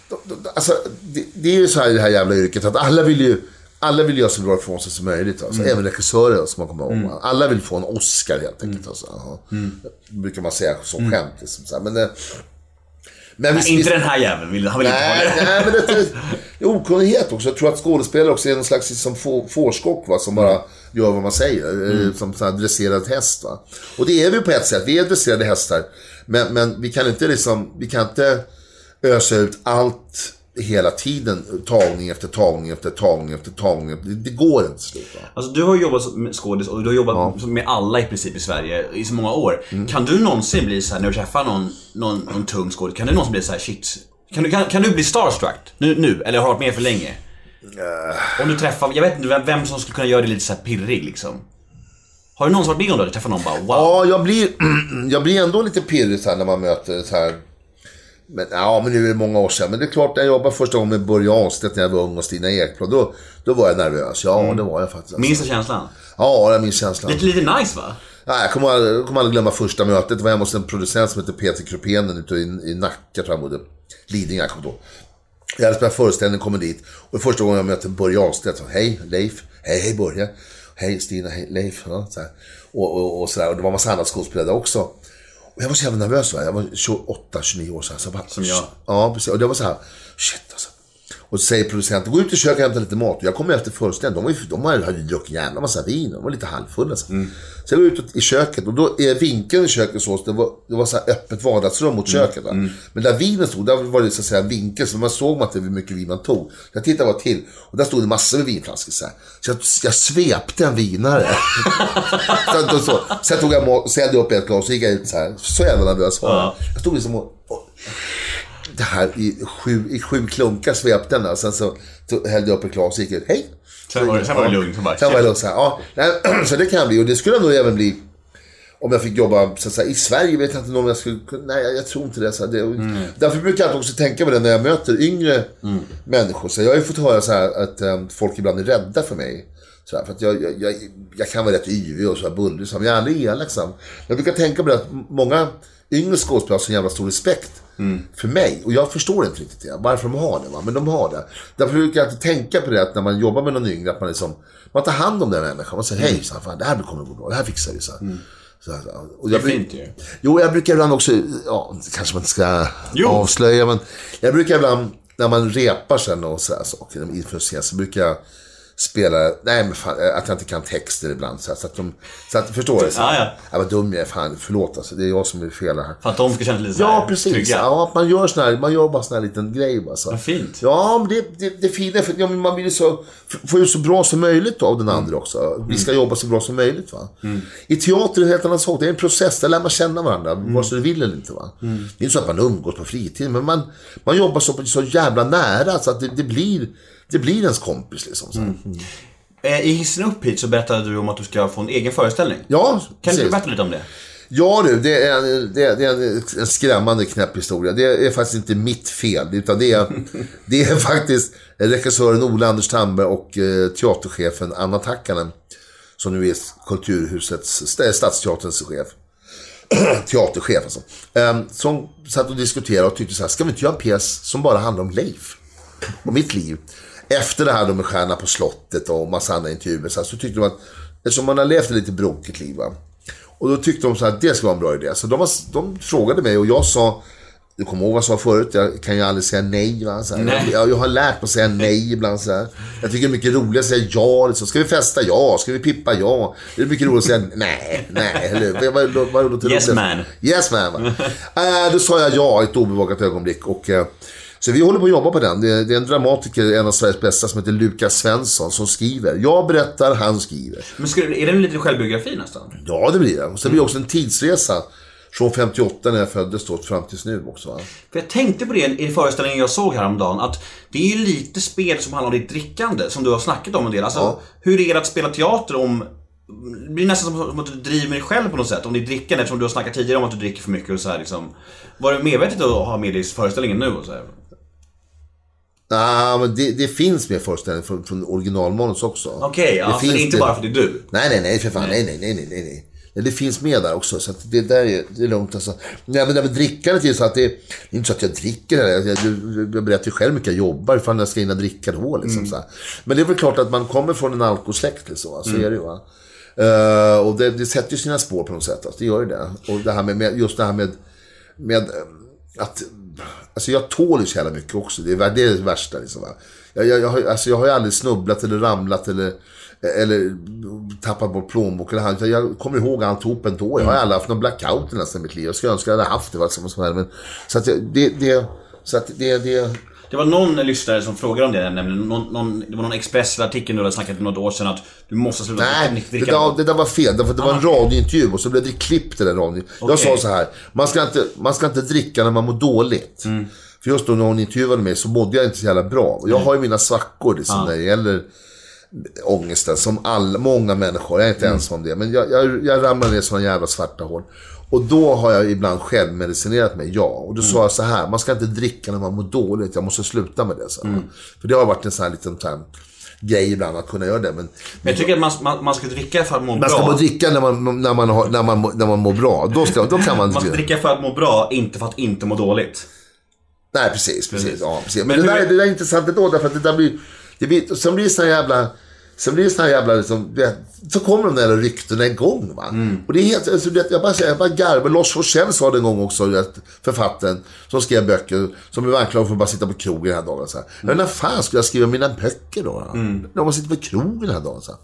de- de- Alltså, det, det är ju så här i det här jävla yrket att alla vill ju... Alla vill göra så bra ifrån sig som möjligt. Alltså. Även regissörer som man kommer ihåg. va. Alla vill få en Oscar helt enkelt. Alltså. Ja. Brukar man säga som skämt. Liksom, så här. Men, Men Nej, vi- inte vi- den här jäveln, vill- han vill inte ha Nej, det. nej, men det är det är okunnighet också. Jag tror att skådespelare också är någon slags liksom, få- fårskock va, som bara gör vad man säger. eh, Som sån här dresserad häst. Va? Och det är vi på ett sätt. Vi är dresserade hästar. Men, men vi kan inte liksom, vi kan inte ösa ut allt hela tiden. Tagning efter tagning efter tagning efter tagning. Det, det går inte slut. Va? Alltså du har jobbat som skådis och du har jobbat med alla i princip i Sverige i så många år. Mm. Kan du någonsin bli så här när du träffar någon, någon, någon tung skådis, kan du någonsin bli så här shit? Kan du, kan, kan du bli starstruck nu, nu? Eller har du varit med för länge? Om du träffar, jag vet inte vem, vem som skulle kunna göra dig lite så här pirrig liksom. Har du någonsin varit med om det? Du träffar någon bara wow. Ja, jag blir, jag blir ändå lite pirrig så här när man möter så här. Men, ja, men nu är det många år sedan. Men det är klart, när jag jobbade första gången med Börje Ahnstedt när jag var ung och Stina Ekblad. Då, då var jag nervös. Ja, det var jag faktiskt. Minns du känslan? Ja, jag minns känslan. Lite, lite nice va? Ja, jag kommer aldrig, jag kommer aldrig glömma första mötet. Det var hemma hos en producent som hette Peter Krupenen ute i, i Nacka, tror jag han bodde. Lidingö, jag kommer ihåg. Jag hade spelat föreställning, kommer dit. Och första gången jag mötte Börje Ahlstedt, så hej Leif. Hej, hej Börje. Hej Stina, hej Leif. Ja, så. Och, och, och, sådär. och det var en massa andra skådespelare också. Jag var så jävla nervös. Va? Jag var 28, 29 år. Så här, så bara, Som jag. Ja, precis. Och det var så här, shit alltså. Och så säger producenten, gå ut i köket och hämta lite mat. Och jag kommer efter föreställningen, de, var ju, de hade ju druckit en jävla massa vin. De var lite halvfulla. Så. så jag går ut i köket och då är vinkeln i köket så, det var, det var så öppet vardagsrum mot köket. Va? Men där vinen stod, där var det så att säga vinkel, så man såg man inte hur mycket vin man tog. Jag tittade bara till och där stod det massor med vinflaskor. Så, så jag, jag svepte en vinare. så, så, sen tog jag mat, så hällde jag upp ett glas och gick jag ut så här. Så jävla nervös var jag. Jag stod liksom och, och det här i sju, i sju klunkar svepte den. och Sen så hällde jag upp ett glas och gick ut. Hej! Sen var det- sen var det lugnt, bara, Sen var det lugnt. Så, här, ja, nej, så det kan bli. Och det skulle nog även bli om jag fick jobba så säga, i Sverige. vet jag inte om jag skulle. Nej, jag, jag tror inte det. Så här, det Mm. Därför brukar jag också tänka på det när jag möter yngre människor. Så jag har ju fått höra så här att um, folk ibland är rädda för mig. Så här, för att jag, jag, jag, jag kan vara rätt yvig och så här bullrig. Men jag är aldrig elak. Så här. Jag brukar tänka på det att många yngre skådespelare har så jävla stor respekt för mig. Och jag förstår inte riktigt det. Varför de har det. Va? Men de har det. Därför brukar jag alltid tänka på det att när man jobbar med någon yngre. Att man, liksom, man tar hand om den människan. Man säger hej, så här, fan, det här kommer att gå bra. Det här fixar vi. Så här, och Det är jag, fint ju. Jo, jag brukar ibland också, ja, kanske man inte ska Jo. avslöja, men jag brukar ibland, när man repar sen och sådär saker inför en scen, så brukar jag spela, nej men fan, att jag inte kan texter ibland. Så, att de, så att, förstår du? Så, Ja, ja. ja, vad dum jag är, fan, förlåt alltså, det är jag som är fel här. För att de ska känna sig lite Ja, precis. trygga. Ja, att man gör sån här, man gör bara sån här liten grej bara så. Vad fint. Ja, men det, det, det fina för ja, man vill ju så, få ut så bra som möjligt av den andra också. Vi ska jobba så bra som möjligt va. I teater är det helt annan sak. Det är en process, där lär man känna varandra, vare sig du vill eller inte va. Det är inte så att man umgås på fritiden, men man, man jobbar så, så jävla nära så att det, det blir, det blir ens kompis liksom. Så. Eh, I hissen upp hit så berättade du om att du ska få en egen föreställning. Ja, Kan du precis. berätta lite om det? Ja du, det är, en, det, är, det är en, en skrämmande knäpp historia. Det är faktiskt inte mitt fel, utan det är, det är faktiskt regissören Ola Anders Tamberg och eh, teaterchefen Anna Takkanen, som nu är Kulturhusets, st- Stadsteaterns chef. Teaterchef alltså. Ehm, som satt och diskuterade och tyckte så här, ska vi inte göra en pjäs som bara handlar om Leif? Och mitt liv. Efter det här då med Stjärna på slottet och massa andra intervjuer så, här, så tyckte de att, eftersom man har levt ett lite brokigt liv va? Och då tyckte de så att det skulle vara en bra idé. Så de, var, de frågade mig och jag sa, du kommer ihåg vad jag sa förut, jag kan ju aldrig säga nej. Va? Så här, Nej. Jag, jag har lärt mig att säga nej ibland. Så här. Jag tycker det är mycket roligare att säga ja. Liksom. Ska vi festa? Ja. Ska vi pippa? Ja. Det är mycket roligare att säga nej, nej. Eller, vad, vad, vad Yes, man. Yes man. Va? äh, då sa jag ja i ett obevakat ögonblick. Och, eh, så vi håller på att jobba på den. Det är, det är en dramatiker, en av Sveriges bästa, som heter Lukas Svensson, som skriver. Jag berättar, han skriver. Men skulle, är det en liten självbiografi nästan? Ja, det blir det. Och sen blir det också en tidsresa. Från 58 när jag föddes då fram tills nu också. Va? För jag tänkte på det i föreställningen jag såg häromdagen att det är ju lite spel som handlar om ditt drickande som du har snackat om en del. Alltså Ja. hur är det att spela teater om det blir nästan som, att du driver dig själv på något sätt. Om ditt drickande eftersom du har snackat tidigare om att du dricker för mycket och så här liksom. Var det medvetet att ha med dig i föreställningen nu och så här? Nej, men det, det finns mer föreställningar från, från originalmanus också. Okej, ja, så det är inte bara för det är du. Nej, nej, nej, för fan. Nej, nej, nej, nej, nej. nej. Nej, Det finns med där också, så det där är, det är lugnt. Alltså. Nej, men det med drickandet är så att det, det är inte så att jag dricker. det. Jag, jag, berättar ju själv hur mycket jag jobbar, ifall jag ska hinna dricka då. Liksom, så här. Men det är väl klart att man kommer från en alkosläkt, liksom, så är det ju. Va? Eh, och det, det sätter ju sina spår på något sätt. Alltså, det gör ju det. Och det här med, just det här med, med eh, att Alltså jag tål ju så jävla mycket också. Det är det, är det värsta liksom. Va? Jag, jag, jag, har, alltså, jag har ju aldrig snubblat eller ramlat eller, eller tappat bort plånbok eller hand. Jag kommer ihåg alltihop ändå. Jag har aldrig haft någon blackout i nästan mitt liv. Jag skulle önska att jag hade haft det. Här. Men, så att det, det, så att det, det, Det var någon lyssnare som frågade om det, nämligen någon, någon, det var någon Expressen-artikel du hade snackat om något år sedan att du måste sluta Nej, det dricka. där, det där var fel. Det var, det var en radiointervju och så blev det klippt i den radion. Jag Okej. sa så här, man ska, inte, man ska inte dricka när man mår dåligt. Mm. För just då när hon intervjuade mig så mådde jag inte så jävla bra. Och jag har ju mina svackor liksom, när det gäller ångesten. Som alla, många människor, jag är inte ensam om det. Men jag, jag, jag ramlar ner i sådana jävla svarta hål. Och då har jag ibland självmedicinerat mig, ja. Och då sa jag så här, man ska inte dricka när man mår dåligt. Jag måste sluta med det. Så. För det har varit en sån här liten här, grej ibland att kunna göra det. Men, Men jag tycker att man, man, man ska dricka för att må man ska bra. dricka när man, när man, har, när man, när man mår bra. Då, ska, då kan man... Man ska dricka för att må bra, inte för att inte må dåligt. Nej, precis. precis, Ja, precis. Men, Men det, där, det där är intressant ändå, därför att det där blir... Det blir sen blir det såna jävla... Sen blir det såna jävla liksom, vet, Så kommer de där ryktena igång va. Och det är helt, alltså, vet, jag bara säger, jag bara garvar. Lars Forssell sa det en gång också, vet, författaren som skrev böcker, som blev anklagad för att bara sitta på krogen den här dagen. Så här. Men när fan skulle jag skriva mina böcker då? När man sitter på krogen den här dagen. Så här.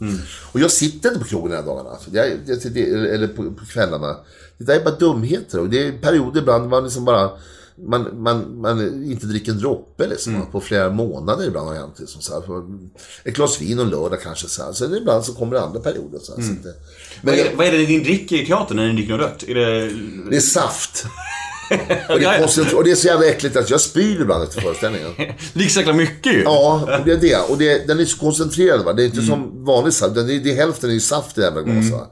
Och jag sitter inte på krogen den här dagarna. Alltså. Jag, jag, det, eller på, på kvällarna. Det där är bara dumheter. Och det är perioder ibland man liksom bara man, man, man inte dricker en droppe liksom, på flera månader ibland har hänt. Liksom, så här, ett glas vin och en lördag kanske. Så här. Sen ibland så kommer det andra perioder. Så här, så att det, men Vad är, det- vad är det ni dricker i teatern när ni dricker något rött? Är det... det är saft. Och det är, och det är så jävla äckligt att jag spyr ibland efter föreställningen. Det så jäkla mycket ju. Ja, det är det. Och det, den är så koncentrerad. Va? Det är inte som vanlig saft. Den är, det är hälften är ju saft i jävla glaset. va.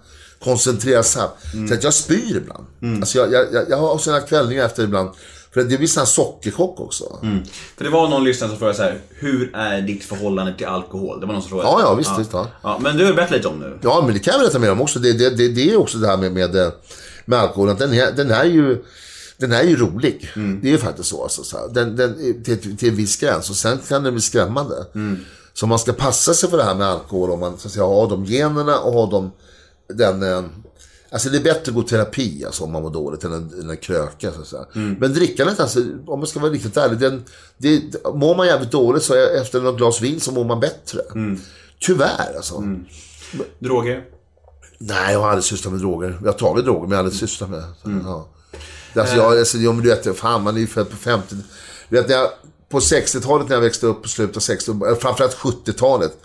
Koncentrerad saft. Så att jag spyr ibland. Alltså jag, jag, jag, jag har sådana kvällningar efter ibland. För det blir sån här sockerchock också. För det var någon lyssnare som frågade så här: hur är ditt förhållande till alkohol? Det var någon som frågade. Ja, ja, visst, visst, ja. ja. Men du har berättat lite om nu. Ja, men det kan jag berätta mer om också. Det, det, det, det är också det här med, med, eh, med alkoholen. Den är, den är ju... Den är ju rolig. Det är ju faktiskt så. Alltså, så här. Den, den, till, till en viss gräns. Och sen kan den bli skrämmande. Så man ska passa sig för det här med alkohol om man så att säga, har de generna och har de den... Alltså det är bättre att gå i terapi alltså, om man mår dåligt än en, än en kröka. Så att säga. Men drickandet, alltså, om man ska vara riktigt ärlig. Den, det, mår man jävligt dåligt så efter något glas vin så mår man bättre. Tyvärr alltså. Droger? Nej, jag har aldrig sysslat med droger. Jag har tagit droger, men jag har aldrig sysslat med det. Så, ja. Alltså, jag, alltså, ja, men du vet, fan man är ju född på 50 Du vet, när jag, på 60-talet när jag växte upp, på slutet av 60 eh, framförallt 70-talet.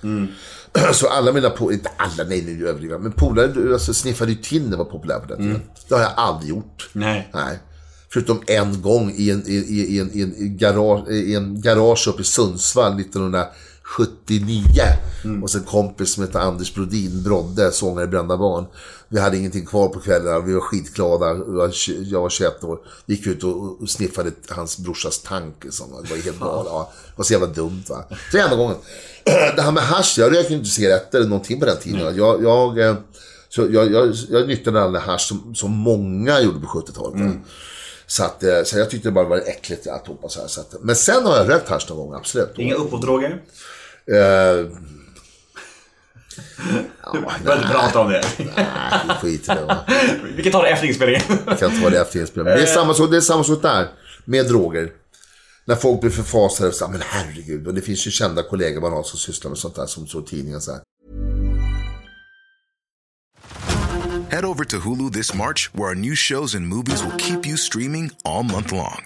Så alla mina polare, inte alla, nej nu överdriver men polare alltså, sniffade ju Tinder var populär på den tiden. Det har jag aldrig gjort. Nej. Nej. Förutom en gång i en, i, i, i en, i en, garage, i en garage uppe i Sundsvall 1979. Och så en kompis som hette Anders Brodin, Brodde, sångare i Brända Barn. Vi hade ingenting kvar på kvällarna, vi var skitglada. Jag var tj- Jag var 21 år. Gick ut och, och sniffade hans brorsas tank. Liksom. Det var helt galet. Ja, det var så jävla dumt va. Så enda gången. Det här med hasch, jag rökte inte cigaretter eller någonting på den tiden. Jag, jag, eh, så jag, jag, jag nyttjade all den hasch som, som många gjorde på 70-talet. Så, att, eh, så jag tyckte det bara var äckligt alltihopa. Så här, så att, men sen har jag rökt hasch någon gång, absolut. Inga uppåtdroger? Eh, ja, Du behöver inte prata om det. nej, skit i det. Va. Vi kan ta det efter inspelningen. Jag kan ta det efter inspelningen. Men det är samma sak, det är samma sak där. Med droger. När folk blir förfasade och säger, men herregud. Och det finns ju kända kollegor man har som sysslar med sånt där som står i tidningen så här. Head over to Hulu this March, where our new shows and movies will keep you streaming all month long.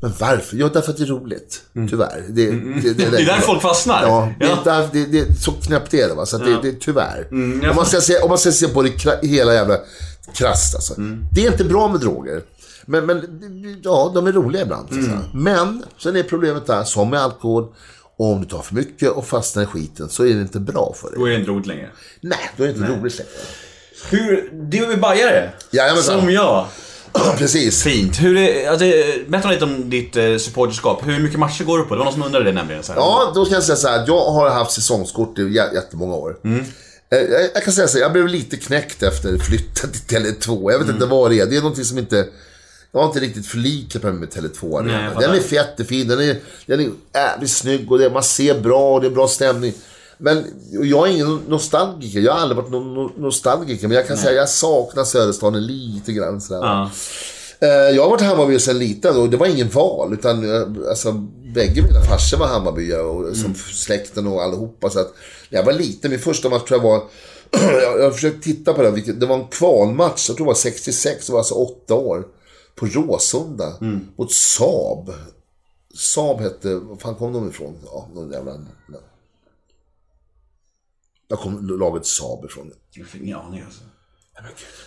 Men varför? Jo, därför att det är roligt. Tyvärr. Det, det, det, Det är där folk fastnar. Ja, det, är Ja. det, det, så knäppt är det. Va? Så att det, det är tyvärr. jag om, man ska se, om man ska se på det hela jävla krasst alltså. Det är inte bra med droger. Men, men ja, de är roliga ibland. Men sen är problemet där, som med alkohol. Om du tar för mycket och fastnar i skiten så är det inte bra för dig. Då är det inte roligt längre. Nej, då är det inte roligt längre. Hur, du är bajare. Jajamensan. Som jag. Precis. Fint. Hur är, alltså, berätta lite om ditt eh, supporterskap. Hur mycket matcher går du på? Det var någon som undrade det nämligen. Så här. Ja, då kan jag säga så här. Jag har haft säsongskort i jä- jättemånga år. Mm. Eh, Jag, jag kan säga så här, jag blev lite knäckt efter flytten till Tele2. Jag vet inte vad det är. Det är någonting som inte... Jag har inte riktigt förlikat mig med Tele2. Nej, jag den fattar. är jättefin, den är, den är jävligt snygg och det, man ser bra och det är bra stämning. Men jag är ingen nostalgiker. Jag har aldrig varit någon no- nostalgiker. Men jag kan säga att jag saknar Söderstaden lite grann. Sådär. Ja. Eh, Jag har varit Hammarby sedan liten och det var ingen val. Utan eh, alltså, bägge mina farsor var Hammarbyare och som släkten och allihopa. Så att, när jag var liten, min första match tror jag var... jag, jag har försökt titta på det. Det var en kvalmatch, jag tror det var 66, det var alltså åtta år. På Råsunda. Mot Saab. Saab hette... Var fan kom de ifrån? Ja, någon jävla... Där kom laget Saab ifrån. Jag fick ingen aning alltså.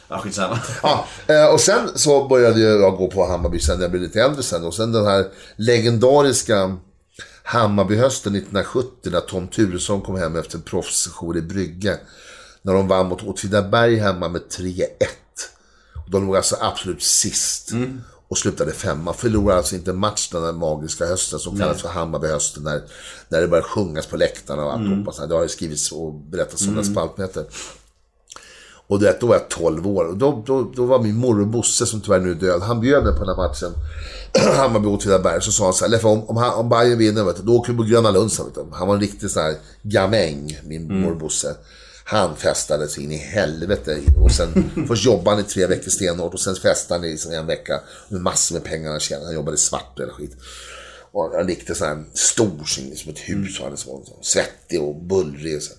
Ja, skitsamma. Ja, eh, och sen så började jag gå på Hammarby sen när jag blev lite äldre sen. Och sen den här legendariska Hammarbyhösten 1970 när Tom Turesson kom hem efter en proffsjour i Brygge. När de vann mot Åtvidaberg hemma med 3-1. Och De låg alltså absolut sist. Och slutade femma. Förlorade alltså inte en match den här magiska hösten som kallas för Hammarbyhösten. När, när det började sjungas på läktarna och alltihopa. Mm. Det har ju skrivits och berättats om mm. spaltmeter. Och du vet, då var jag 12 år. Och då, då, då var min morbror Bosse, som tyvärr nu är död, han bjöd mig på den här matchen. Hammarby Åtvidaberg. Så sa han så här, Leffe, om, om, om Bayern vinner, vet du, då åker vi på Gröna Lund. han, var en riktig sån här gamäng, min morbror Bosse. Han festade sig in i helvete. Och sen, först jobbade han i tre veckor stenhårt och sen festade han i liksom en vecka med massor med pengar han tjänade. Han jobbade svart eller skit. Och han riktigt sån här stor, som ett hus. var han så, svettig och bullrig. och Så.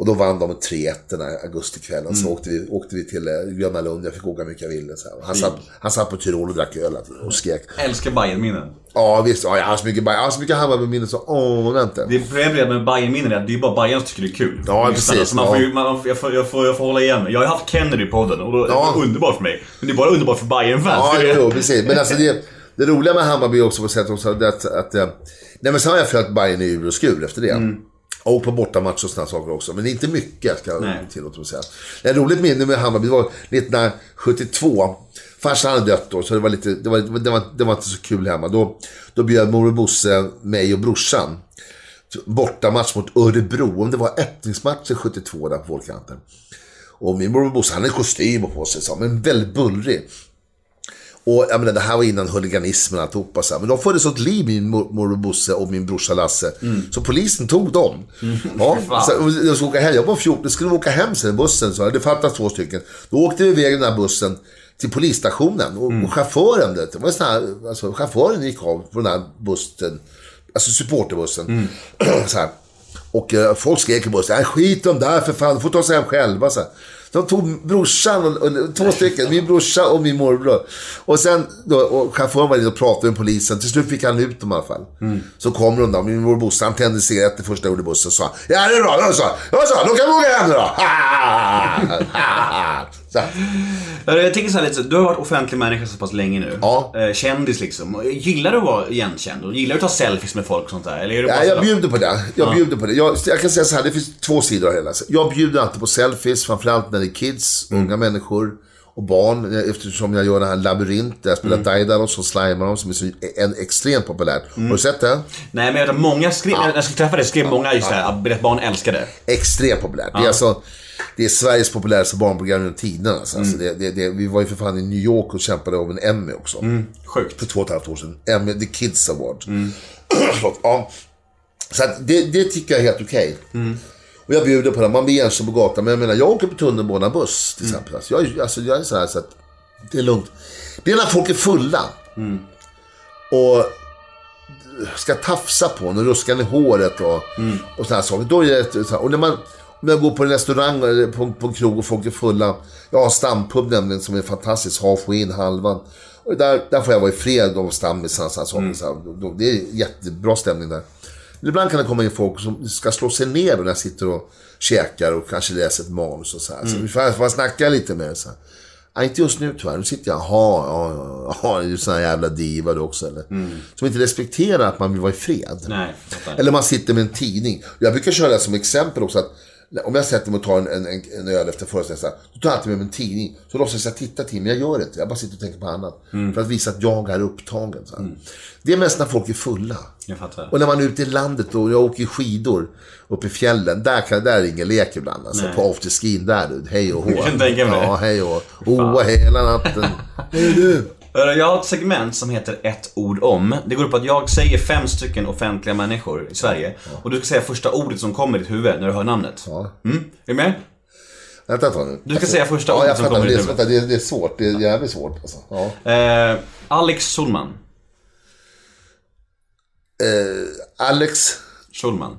Och då vann de med 3-1 den här augustikvällen. Så åkte vi, åkte vi till eh, Gröna Lund. Jag fick åka mycket jag ville. Så. Och Han, satt, han satt på Tyrol och drack öl och skrek. Älskar Bajen-minnen. Ja visst, ja, jag har så mycket, jag har så mycket Hammarby-minnen så åh, inte. Det problemet med Bajen-minnen är att det är bara Bajen som tycker det är kul. Ja, precis, Så man får, ja. ju- man, jag, får, jag, får, jag får hålla igen mig. Jag har haft Kennedy i podden och då, det Ja. var underbart för mig. Men det är bara underbart för Bajen-fans. Ja, det är jo, det. precis. Men alltså det, det roliga med Hammarby också på sätt också det att, att eh, Nej men sen har jag följt Bayern i ur och skur efter det. Och på bortamatch och sådana saker också. Men inte mycket ska jag tillåta mig säga. Ett roligt minne med Hammarby var 1972. Farsan hade dött då, så det var, lite, det, var, det, var, det var inte så kul hemma. Då, då bjöd morbror Bosse mig och brorsan. Bortamatch mot Örebro. Om det var öppningsmatchen 72 där på Vårkanten. Och min morbror Bosse, han hade kostym på sig, så, men väldigt bullrig. Och jag menar, det här var innan huliganismen och alltihopa. Så här. Men de förde sånt liv, min mor- morbror Bosse och min brorsa Lasse. Så polisen tog dem. Ja, Fan. så, jag skulle åka hem. Jag var 14, jag skulle åka hem sen bussen. Så det fattas två stycken. Då åkte vi iväg den här bussen till polisstationen. Och, och chauffören, det var sån här, alltså, chauffören gick av på den här bussen. Alltså supporterbussen. så här. Och eh, folk skrek i bussen, "Nej, skit om där för fan, de får ta sig hem själva. Så här. De tog brorsan, och, och, två stycken, min brorsa och min morbror. Och sen, då, och chauffören var inne och pratade med polisen. Till slut fick han ut dem i alla fall. Så kom de då, min morbror Bosse, han tände cigaretter första gången i bussen och sa Ja det är bra, då så, då så, då kan vi åka hem nu då. så, här. Jag tänker så här lite, du har varit offentlig människa så pass länge nu. Ja. Eh, Kändis liksom. Gillar du att vara igenkänd? Gillar du att ta selfies med folk och sånt där? Eller är bara Ja, jag bjuder på det. Jag bjuder på det. Jag, jag kan säga så här, det finns två sidor av det hela. Jag bjuder alltid på selfies, framförallt när det är kids, unga människor och barn. Eftersom jag gör den här labyrint, där jag spelar Daidalos och slimar dem, som är så en, extremt populärt. Har du sett det? Nej men jag vet att många skrev, när jag skulle träffa dig skrev många just det här, barn älskar det. Extremt populärt. Det är alltså... Det är Sveriges populäraste barnprogram genom tiderna. Alltså. Alltså det, det, det, vi var ju för fan i New York och kämpade om en Emmy också. Sjukt. För två och ett halvt år sedan. Emmy, The Kids Award. Förlåt. Ja. Så det, det tycker jag är helt okej. Och jag bjuder på det. Man blir igenkänd på gatan. Men jag menar, jag åker på tunnelbana buss till exempel. Alltså, jag, alltså, jag är så här så att det är lugnt. Det är när folk är fulla. Och ska tafsa på en och ruska en i håret och, och sådana saker. Då är det, och när man, om jag går på en restaurang eller på, på en krog och folk är fulla. Jag har stampub nämligen som är fantastisk. Halfway in, halvan. Och där, där får jag vara i fred av stammisarna. och sådana saker. Så det är jättebra stämning där. Men ibland kan det komma in folk som ska slå sig ner när jag sitter och käkar och kanske läser ett manus och så här. Så vi får, får jag snacka lite med så här. Nej, inte just nu tyvärr. Nu sitter jag, jaha, ja, ja, ja, är du sån här jävla diva du också eller? Som inte respekterar att man vill vara i fred. Nej. Eller man sitter med en tidning. Jag brukar köra det som exempel också att Om jag sätter mig och tar en, en, en, öl efter föreställningen, då tar jag alltid med mig en tidning. Så låtsas jag titta till, men jag gör inte. Jag bara sitter och tänker på annat. För att visa att jag är upptagen. Här. Det är mest när folk är fulla. Jag fattar. Och när man är ute i landet och jag åker skidor uppe i fjällen. Där, kan, där är ingen lek ibland. Alltså, på afterskin där du. Hej och hå. Jag kan tänka mig. Ja, hej och hoa hela natten. Hej du. Hörru, Jag har ett segment som heter ett ord om. Det går ut på att jag säger fem stycken offentliga människor i Sverige. Och du ska säga första ordet som kommer i ditt huvud när du hör namnet. Ja. Mm? Är du med? Vänta ett tag nu. Du ska säga första ja, ordet jag som kommer i huvudet. vänta, det, är, det är svårt. Det är jävligt svårt. Alltså. Ja. Eh, Alex Solman. Eh, Alex, Schulman.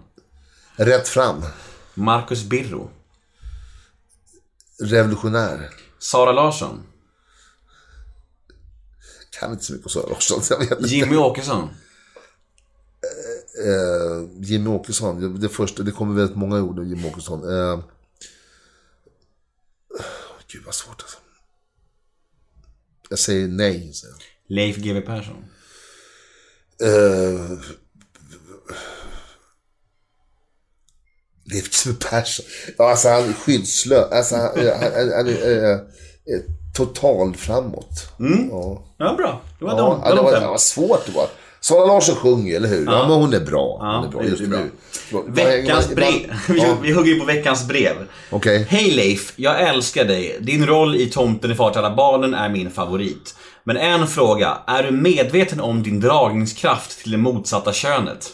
rätt fram. Marcus Birro. Revolutionär. Sara Larsson. Kan inte så mycket om Sara Larsson, jag vet inte. Jimmy Åkesson. Eh, Jimmy Åkesson, det, första, det kommer väldigt många ord av Jimmy Åkesson. Eh, gud vad svårt alltså. Jag säger nej. Så. Leif GW Persson. Eh, Leif GW Persson. Ja, alltså han är skyddslös. Alltså han, han, han, han eh, eh, total framåt. Ja. Ja, bra. Det var Ja, de, ja, det var var, de det var svårt det var. Sara Larsson sjunger, eller hur? Ja, men hon är bra. Ja, hon är bra. Just bra. nu. Veckans brev. Vi, Ja, vi hugger ju på veckans brev. Okej. Hej Leif, jag älskar dig. Din roll i Tomten i far till alla barnen är min favorit. Men en fråga, är du medveten om din dragningskraft till det motsatta könet?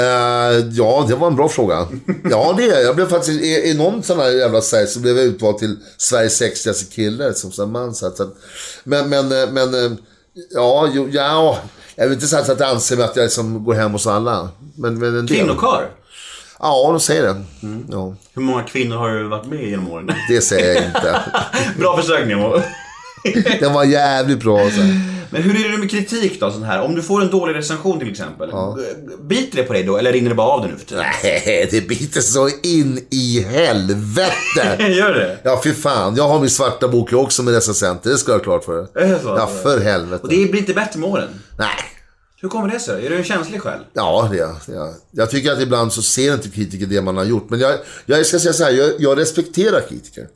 Eh, ja, det var en bra fråga. Ja, det är jag. Blev faktiskt, i, i någon sån här jävla serie så blev jag utvald till Sveriges sexigaste kille som sån man. Så att, så att, men, men, eh, men, eh, ja, jo, ja, jag vill inte säga att jag anser mig att jag liksom går hem hos alla. Men, men en del. Kvinnokar? Ja, de säger det. Mm. Ja, Hur många kvinnor har du varit med i genom åren? det säger jag inte. Bra försök Nemo. Den var jävligt bra. Så. Men hur är det med kritik då? Sån här? Om du får en dålig recension till exempel. Biter det på dig då eller rinner det bara av dig nu för tiden? Nej, det biter så in i helvete. Gör det? Ja, fy fan. Jag har min svarta bok också med recensenter. Det ska jag ha klart för dig. Ja, för helvete. Och det blir inte bättre med åren? Nej. Hur kommer det sig? Är du en känslig själ? Ja, det är jag. jag. Tycker att ibland så ser inte kritiker det man har gjort. Men jag, jag ska säga så här, jag, jag respekterar kritiker.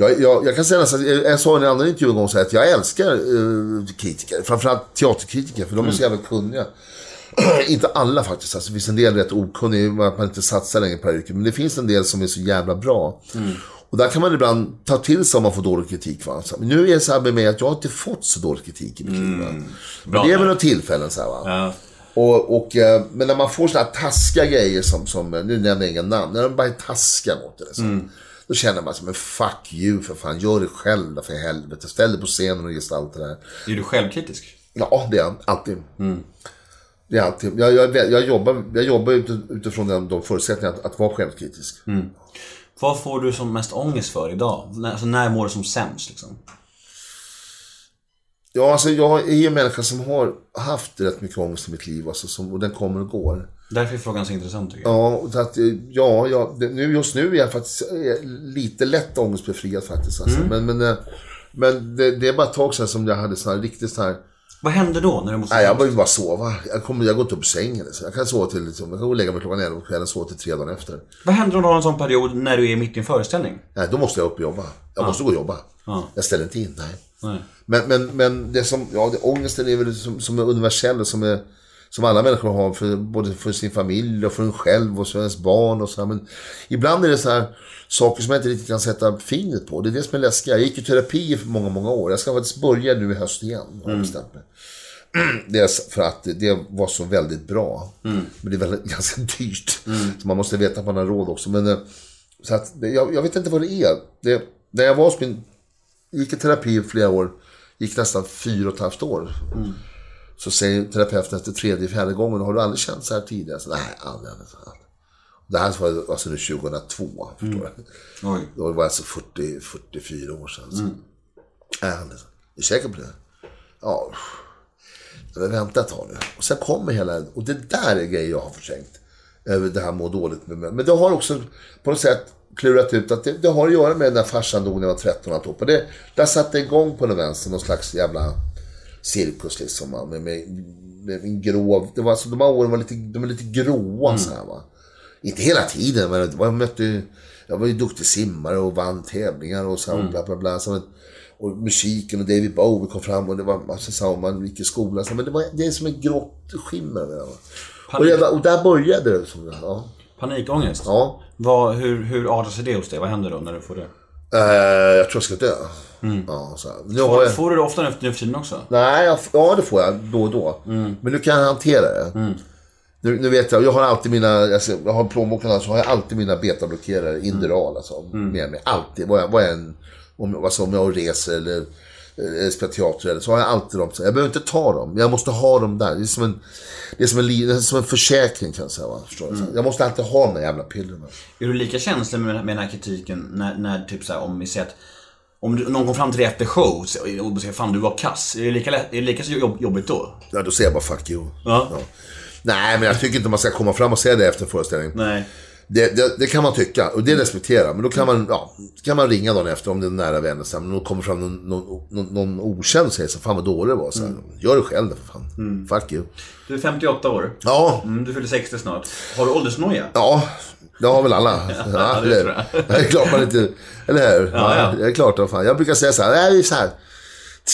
Jag, jag, jag kan säga nästan, jag sa i en annan intervju en gång så här, att jag älskar eh, kritiker. Framförallt teaterkritiker, för de är så jävla kunniga. inte alla faktiskt, alltså, det finns en del rätt okunniga, att man inte satsar längre på yrket. Men det finns en del som är så jävla bra. Och där kan man ibland ta till sig om man får dålig kritik. Va? Så, men nu är det så här med mig att jag har inte fått så dålig kritik i mitt liv. Bra Men det är väl några tillfällen så här, va. Ja. Och, och, eh, men när man får sådana här taskiga grejer som, som eh, nu nämner jag inga namn, när de bara är taskiga mot det. Liksom, Då känner man sig, men fuck you för fan, gör det själv då, för helvete. Ställ dig på scenen och gestalta det här. Är du självkritisk? Ja, det är jag. Alltid. Det är alltid. Jag, jag, jag jobbar, jag jobbar ut- utifrån de, de förutsättningarna att, att vara självkritisk. Vad får du som mest ångest för idag? Alltså när mår du som sämst liksom? Ja, alltså jag är en människa som har haft rätt mycket ångest i mitt liv. Alltså, som, och den kommer och går. Därför är frågan så intressant tycker jag. Ja, och så att, eh, ja, ja nu, just nu är jag faktiskt eh, lite lätt ångestbefriad faktiskt. Alltså. Men, men, eh, men det, det är bara ett tag sedan som jag hade sån här riktigt så här... Vad händer då när du mår som Nej, jag behöver bara sova. Jag, kommer, jag går inte upp ur sängen. Liksom. Jag kan sova till, liksom, jag kan gå och lägga mig klockan 11 på kvällen och sova till tre dagar efter. Vad händer om du har en sån period när du är mitt i en föreställning? Nej, då måste jag upp och jobba. Jag måste gå och jobba. Jag ställer inte in, nej. Nej. Men, men, men det som, ja, det, ångesten är väl som, som är universell och som, är, som alla människor har, för, både för sin familj och för en själv och för ens barn och så här. Men ibland är det så här saker som jag inte riktigt kan sätta fingret på. Det är det som är läskigt. Jag gick i terapi för många, många år. Jag ska faktiskt börja nu i höst igen, har jag bestämt mig. Är för att det var så väldigt bra. Men det är väldigt, ganska dyrt. Så man måste veta att man har råd också. Men, eh, så att, jag, jag vet inte vad det är. Det, när jag var hos min gick i terapi i flera år, gick nästan fyra och ett halvt år. Så säger terapeuten efter tredje, fjärde gången, har du aldrig känt så här tidigare? Så, Nej, aldrig. aldrig. aldrig. Det här var alltså nu 2002, förstår du. Oj. Då var det alltså 40, 44 år sedan. Så. Nej, aldrig. Är du säker på det? Ja. Men vänta ett tag nu. Och sen kommer hela, och det där är grejer jag har förträngt. Över det här må dåligt med mig. Men det har också på något sätt klurat ut att det, det har att göra med när farsan dog när jag var 13 och allt. Och det, där satte igång på den vänster någon slags jävla cirkus liksom. va, Med, med, med en grov, det var alltså, de här åren var lite, de är lite gråa så här va. Inte hela tiden, men var- jag mötte jag var ju duktig simmare och vann tävlingar och så och bla bla bla. Så, och musiken och David Bowie kom fram och det var massa så man gick i skolan. Så, men det, var, det är som en grått skimmer. Och, var, och där började det. Som, ja. Panikångest? ja. Vad, hur, hur artar sig det hos dig? Vad händer då när du får det? Eh, jag tror jag ska dö. Ja, så här. Nu har Får, jag... får du det ofta nu för tiden också? Nej, jag, ja det får jag då och då. Men nu kan jag hantera det. Nu, nu vet jag, jag har alltid mina, alltså, jag har plånboken så har jag alltid mina betablockerare, Inderal alltså, med mig. Alltid, vad jag, vad jag än, om, alltså, om jag reser eller, eller spelar teater eller så har jag alltid dem. Jag behöver inte ta dem, jag måste ha dem där. Det är som en, det är som en, det är som en försäkring kan jag säga. Va? Förstår? Så Jag måste alltid ha de där jävla pillerna. Är du lika känslig med, med den här kritiken när, när typ så här, om vi säger att om du, någon kom fram till dig efter show och säger fan du var kass. Är det lika, lätt, är det lika så jobb, jobbigt då? Ja, då säger jag bara fuck you. Ja. Nej, men jag tycker inte man ska komma fram och säga det efter en föreställning. Nej. Det, det, det kan man tycka och det respekterar Men då kan man, ja, kan man ringa dagen efter om det är nära vänner. Så här, men då kommer fram någon, någon, någon, någon okänd och säger så fan vad dålig det var. Så här, Gör det själv för fan. Fuck you. Du är 58 år. Ja, Mm, du fyller 60 snart. Har du åldersnoja? ja. Det har väl alla. Ja, det tror det är klart man inte... Eller hur? Ja, ja. Det är klart. Fan. Jag brukar säga så här, det är så här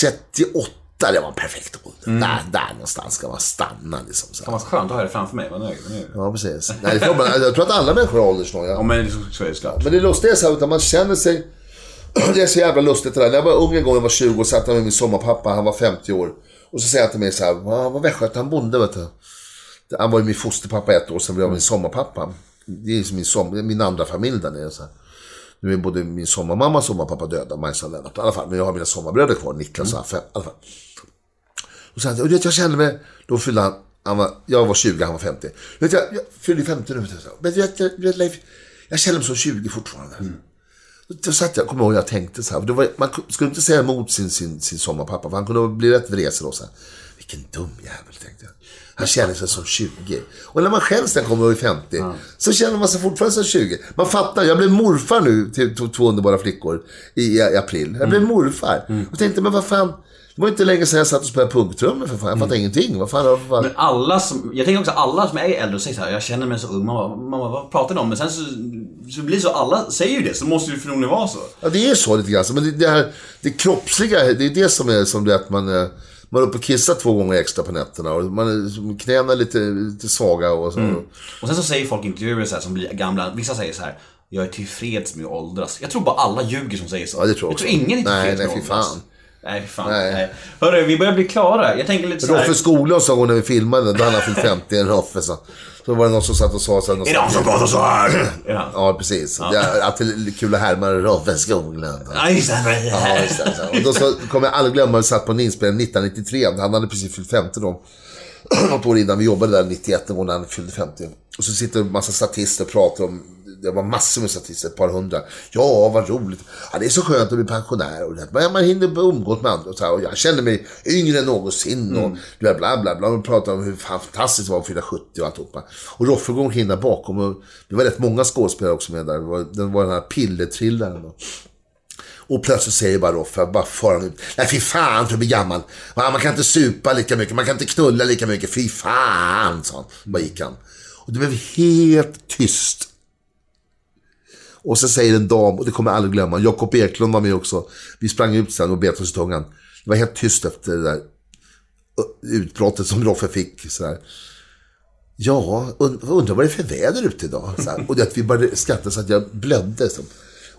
38, det var en perfekt ålder. Där, där någonstans ska man stanna liksom. Så här. Fan vad skönt att ha det framför mig. Vad nöjd. nöjd. Ja, precis. Nej, det tror jag tror att alla människor har åldersnoja. Ja men så, så är det. Men det lustiga är så här, utan man känner sig... Det är så jävla lustigt det där. När jag var ung en gång, jag var 20 och satt med min sommarpappa, han var 50 år. Och så säger han till mig så här, "Va, vad västgöte, han bonde vet du. Han var ju min fosterpappa ett år, sen blev jag min sommarpappa. Det är min, som, min andra familj där nere. Så här. Nu är både min sommarmamma och sommarpappa döda, Majsan Lennart. I alla fall, men jag har mina sommarbröder kvar, Niklas och Affe. I alla fall. Och så, och vet, jag kände mig, då fyllde han, han var, jag var 20, han var 50. Du vet, jag, jag fyllde 50 nu. Men vet, jag, vet, Leif, jag känner mig som 20 fortfarande. Då satt jag, kommer ihåg, jag tänkte så här. Var, man skulle inte säga emot sin, sin, sin sommarpappa, för han kunde bli rätt vresig då. Så här. Vilken dum jävel, tänkte jag. Han känner sig som 20. Och när man själv sen kommer upp i 50, så känner man sig fortfarande som 20. Man fattar, jag blev morfar nu till två underbara flickor i, i april. Jag blev morfar. Och tänkte, men vad fan. Det var inte länge sedan jag satt och spelade punktrummor för fan. Jag fattar ingenting. Vad fan, vad fan. Men alla som, jag tänker också alla som är äldre och säger så här, jag känner mig så ung. Mamma, mamma vad pratar ni om? Men sen så, så blir det så, alla säger ju det, så måste det förmodligen vara så. Ja, det är så lite grann. Men det, det, här, det kroppsliga, det är det som är som det att man, eh, man är uppe och kissar två gånger extra på nätterna. Och man knäna är lite, lite svaga och så. Och sen så säger folk i intervjuer så här, som blir gamla, vissa säger så här. Jag är tillfreds med att åldras. Jag tror bara alla ljuger som säger så. Ja, det tror jag jag tror ingen är tillfreds Nej, med nej, att åldras. fan. Nej, fy fan. Nej. Nej. Hörru, vi börjar bli klara. Jag tänker lite så här. Roffe Skoglund sa hon när vi filmade, då han fyllt 50, en Roffe. Så, så var det någon som satt och sa så här, Är det han som pratar så här? Är han? Ja, precis. Det är alltid kul att härma Roffe Skoglund. Ja, just det. Ja, just det. Och då så kommer jag aldrig glömma, vi satt på en inspelning 1993. Han hade precis fyllt 50 då. Något år innan vi jobbade där 91, en gång när han fyllde 50. Och så sitter en massa statister och pratar om, det var massor med statister, ett par hundra. Ja, vad roligt. Ja, det är så skönt att bli pensionär och det. Men man hinner umgås med andra och så här. Och jag känner mig yngre än någonsin och du vet, bla bla bla. Och pratar om hur fantastiskt det var att fylla 70 och alltihopa. Och Roffe går omkring där bakom och det var rätt många skådespelare också med där. Det var, det var den här pillertrillaren då. Och plötsligt säger bara Roffe, bara far han ut. Nej fy fan för att bli gammal. Man kan inte supa lika mycket, man kan inte knulla lika mycket. Fy fan, sa han. Bara gick han. Och det blev helt tyst. Och så säger en dam, och det kommer jag aldrig glömma, Jakob Eklund var med också. Vi sprang ut sen och bet oss i tungan. Det var helt tyst efter det där utbrottet som Roffe fick. Så där. Ja, und undrar vad det är för väder ute idag. Så här. Och det att vi började skratta så att jag blödde. Så.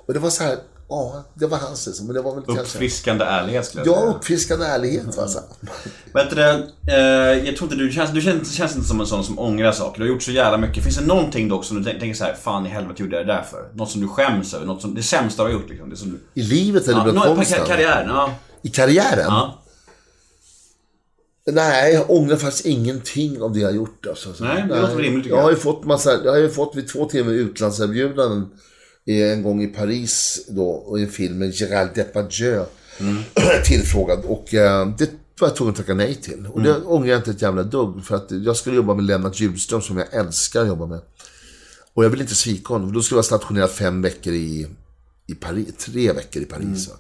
Och det var så här, ja, det var hans liksom. Men det var väl kanske... Uppfriskande ärlighet skulle jag Ja, säga. uppfriskande ärlighet. Va, så här. Vet du, eh, jag tror inte du känns, du känns, känns inte som en sån som ångrar saker. Du har gjort så jävla mycket. Finns det någonting dock som du tänker så här, fan i helvete gjorde jag det där för? Något som du skäms över? Något som, det sämsta du har gjort liksom? Det som du, I livet eller ja, bland karriären, ja. I karriären? ja. Nej, jag ångrar faktiskt ingenting av det jag har gjort. Alltså. Nej, det låter rimligt, tycker jag. har jag. ju fått massa, jag har ju fått vid två timmar utlandserbjudanden en gång i Paris då, och i en film med Gérald Depardieu. Mm. Tillfrågad och eh, det var jag tvungen att tacka nej till. Och det Mm. ångrar jag inte ett jävla dugg. För att jag skulle jobba med Lennart Hjulström som jag älskar att jobba med. Och jag vill inte svika honom. Då skulle jag vara stationerad fem veckor i, i Paris, tre veckor i Paris. va.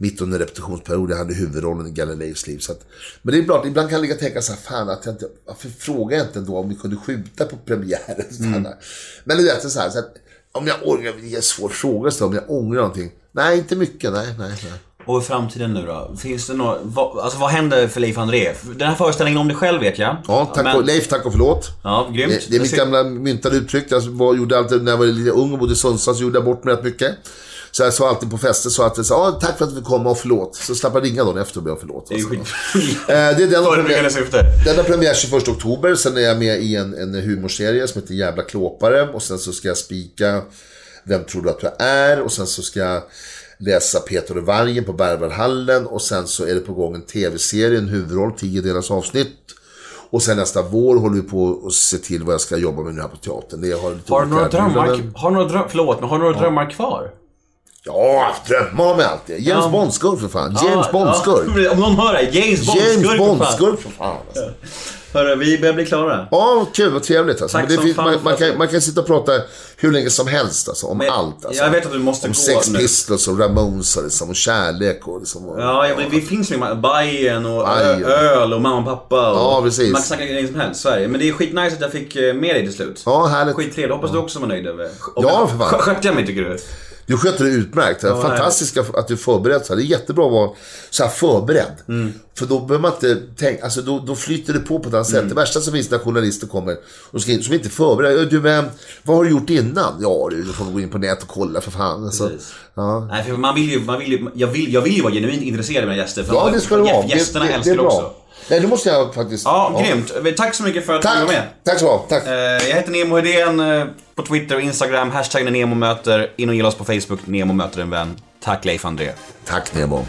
Mitt under repetitionsperiod, jag hade huvudrollen i Galileos liv. Så att, men det är klart, ibland kan jag ligga och tänka så här, fan att jag inte, varför frågar jag inte då om vi kunde skjuta på premiären? Här. Men det är så här, så att, Om jag ångrar, det är en svår fråga om jag ångrar någonting. Nej, inte mycket. Nej, nej, nej. Och i framtiden nu då? Finns det något, vad, alltså vad händer för Leif André? Den här föreställningen om dig själv vet jag. Ja, tack Men- och, Leif, tack och förlåt. Ja, grymt. Det, det är mitt gamla myntade uttryck. Jag var, gjorde alltid, när jag var lite ung och bodde i Sundsvall så gjorde jag bort mig rätt mycket. Så jag sa alltid på fester så att sa, ah, tack för att vi kom och förlåt. Så slapp jag ringa dagen efter och be om förlåt. Det är Alltså. skit... Eh, det är den Förebyggande syfte. Den har premiär 21 oktober, sen är jag med i en, en humorserie som heter Jävla klåpare. Och sen så ska jag spika Vem tror du att du är? Och sen så ska jag läsa Peter och Vargen på Berwaldhallen. Och sen så är det på gång en tv-serie, en huvudroll, 10 delars avsnitt. Och sen nästa vår håller vi på att se till vad jag ska jobba med nu här på teatern. Det har, lite Har du några drömmar, har du några dröm, förlåt, men har du några drömmar kvar? Ja, drömmar har man alltid. James Ja. Bond-skurk för fan. James Bond-skurk. Ja, om någon hör det, James Bond-skurk. James för fan. Bond-skurk för fan. Alltså. Hörru, vi börjar bli klara. Ja, kul. Vad trevligt alltså. Tack det som finns, fan man, man, kan, man kan sitta och prata hur länge som helst alltså, om Men allt. Alltså. jag vet att du måste om gå Sex nu. Pistols och Ramones och, liksom, och kärlek och liksom. Och, Ja, ja men vi finns ju Bajen och Bajen. öl och mamma och pappa. Och Ja, precis. Man kan snacka grejer som helst, Sverige. Men det är skitnice att jag fick eh, med dig till slut. Ja, härligt. Skittrevligt. Hoppas du också var nöjd över. Ja, för fan. Skö- Skötte jag mig tycker du? Du sköter det utmärkt. Det är fantastiskt att du är förberedd. Så här. Det är jättebra att vara så här förberedd. Mm. För då behöver man inte tänka, alltså då, då flyter det på på ett annat Mm. sätt. Det värsta som finns när journalister kommer och skriver, som inte är förberedda. Du, eh, vad har du gjort innan? Ja, du, du får gå in på nätet och kolla för fan. Alltså, ja. Nej, för man vill ju, man vill ju, jag vill, jag vill ju vara genuint intresserad av mina gäster. För ja, det ska det vara. Gästerna det, älskar det bra. Nej, nu måste jag faktiskt... Ja, grymt. Tack så mycket för att du var med. Tack så mycket. Tack. Eh, Jag heter Nemo Hedén eh, på Twitter och Instagram. Hashtaggen är Nemo möter. In och gilla oss på Facebook. Nemo möter en vän. Tack Leif André. Tack Nemo.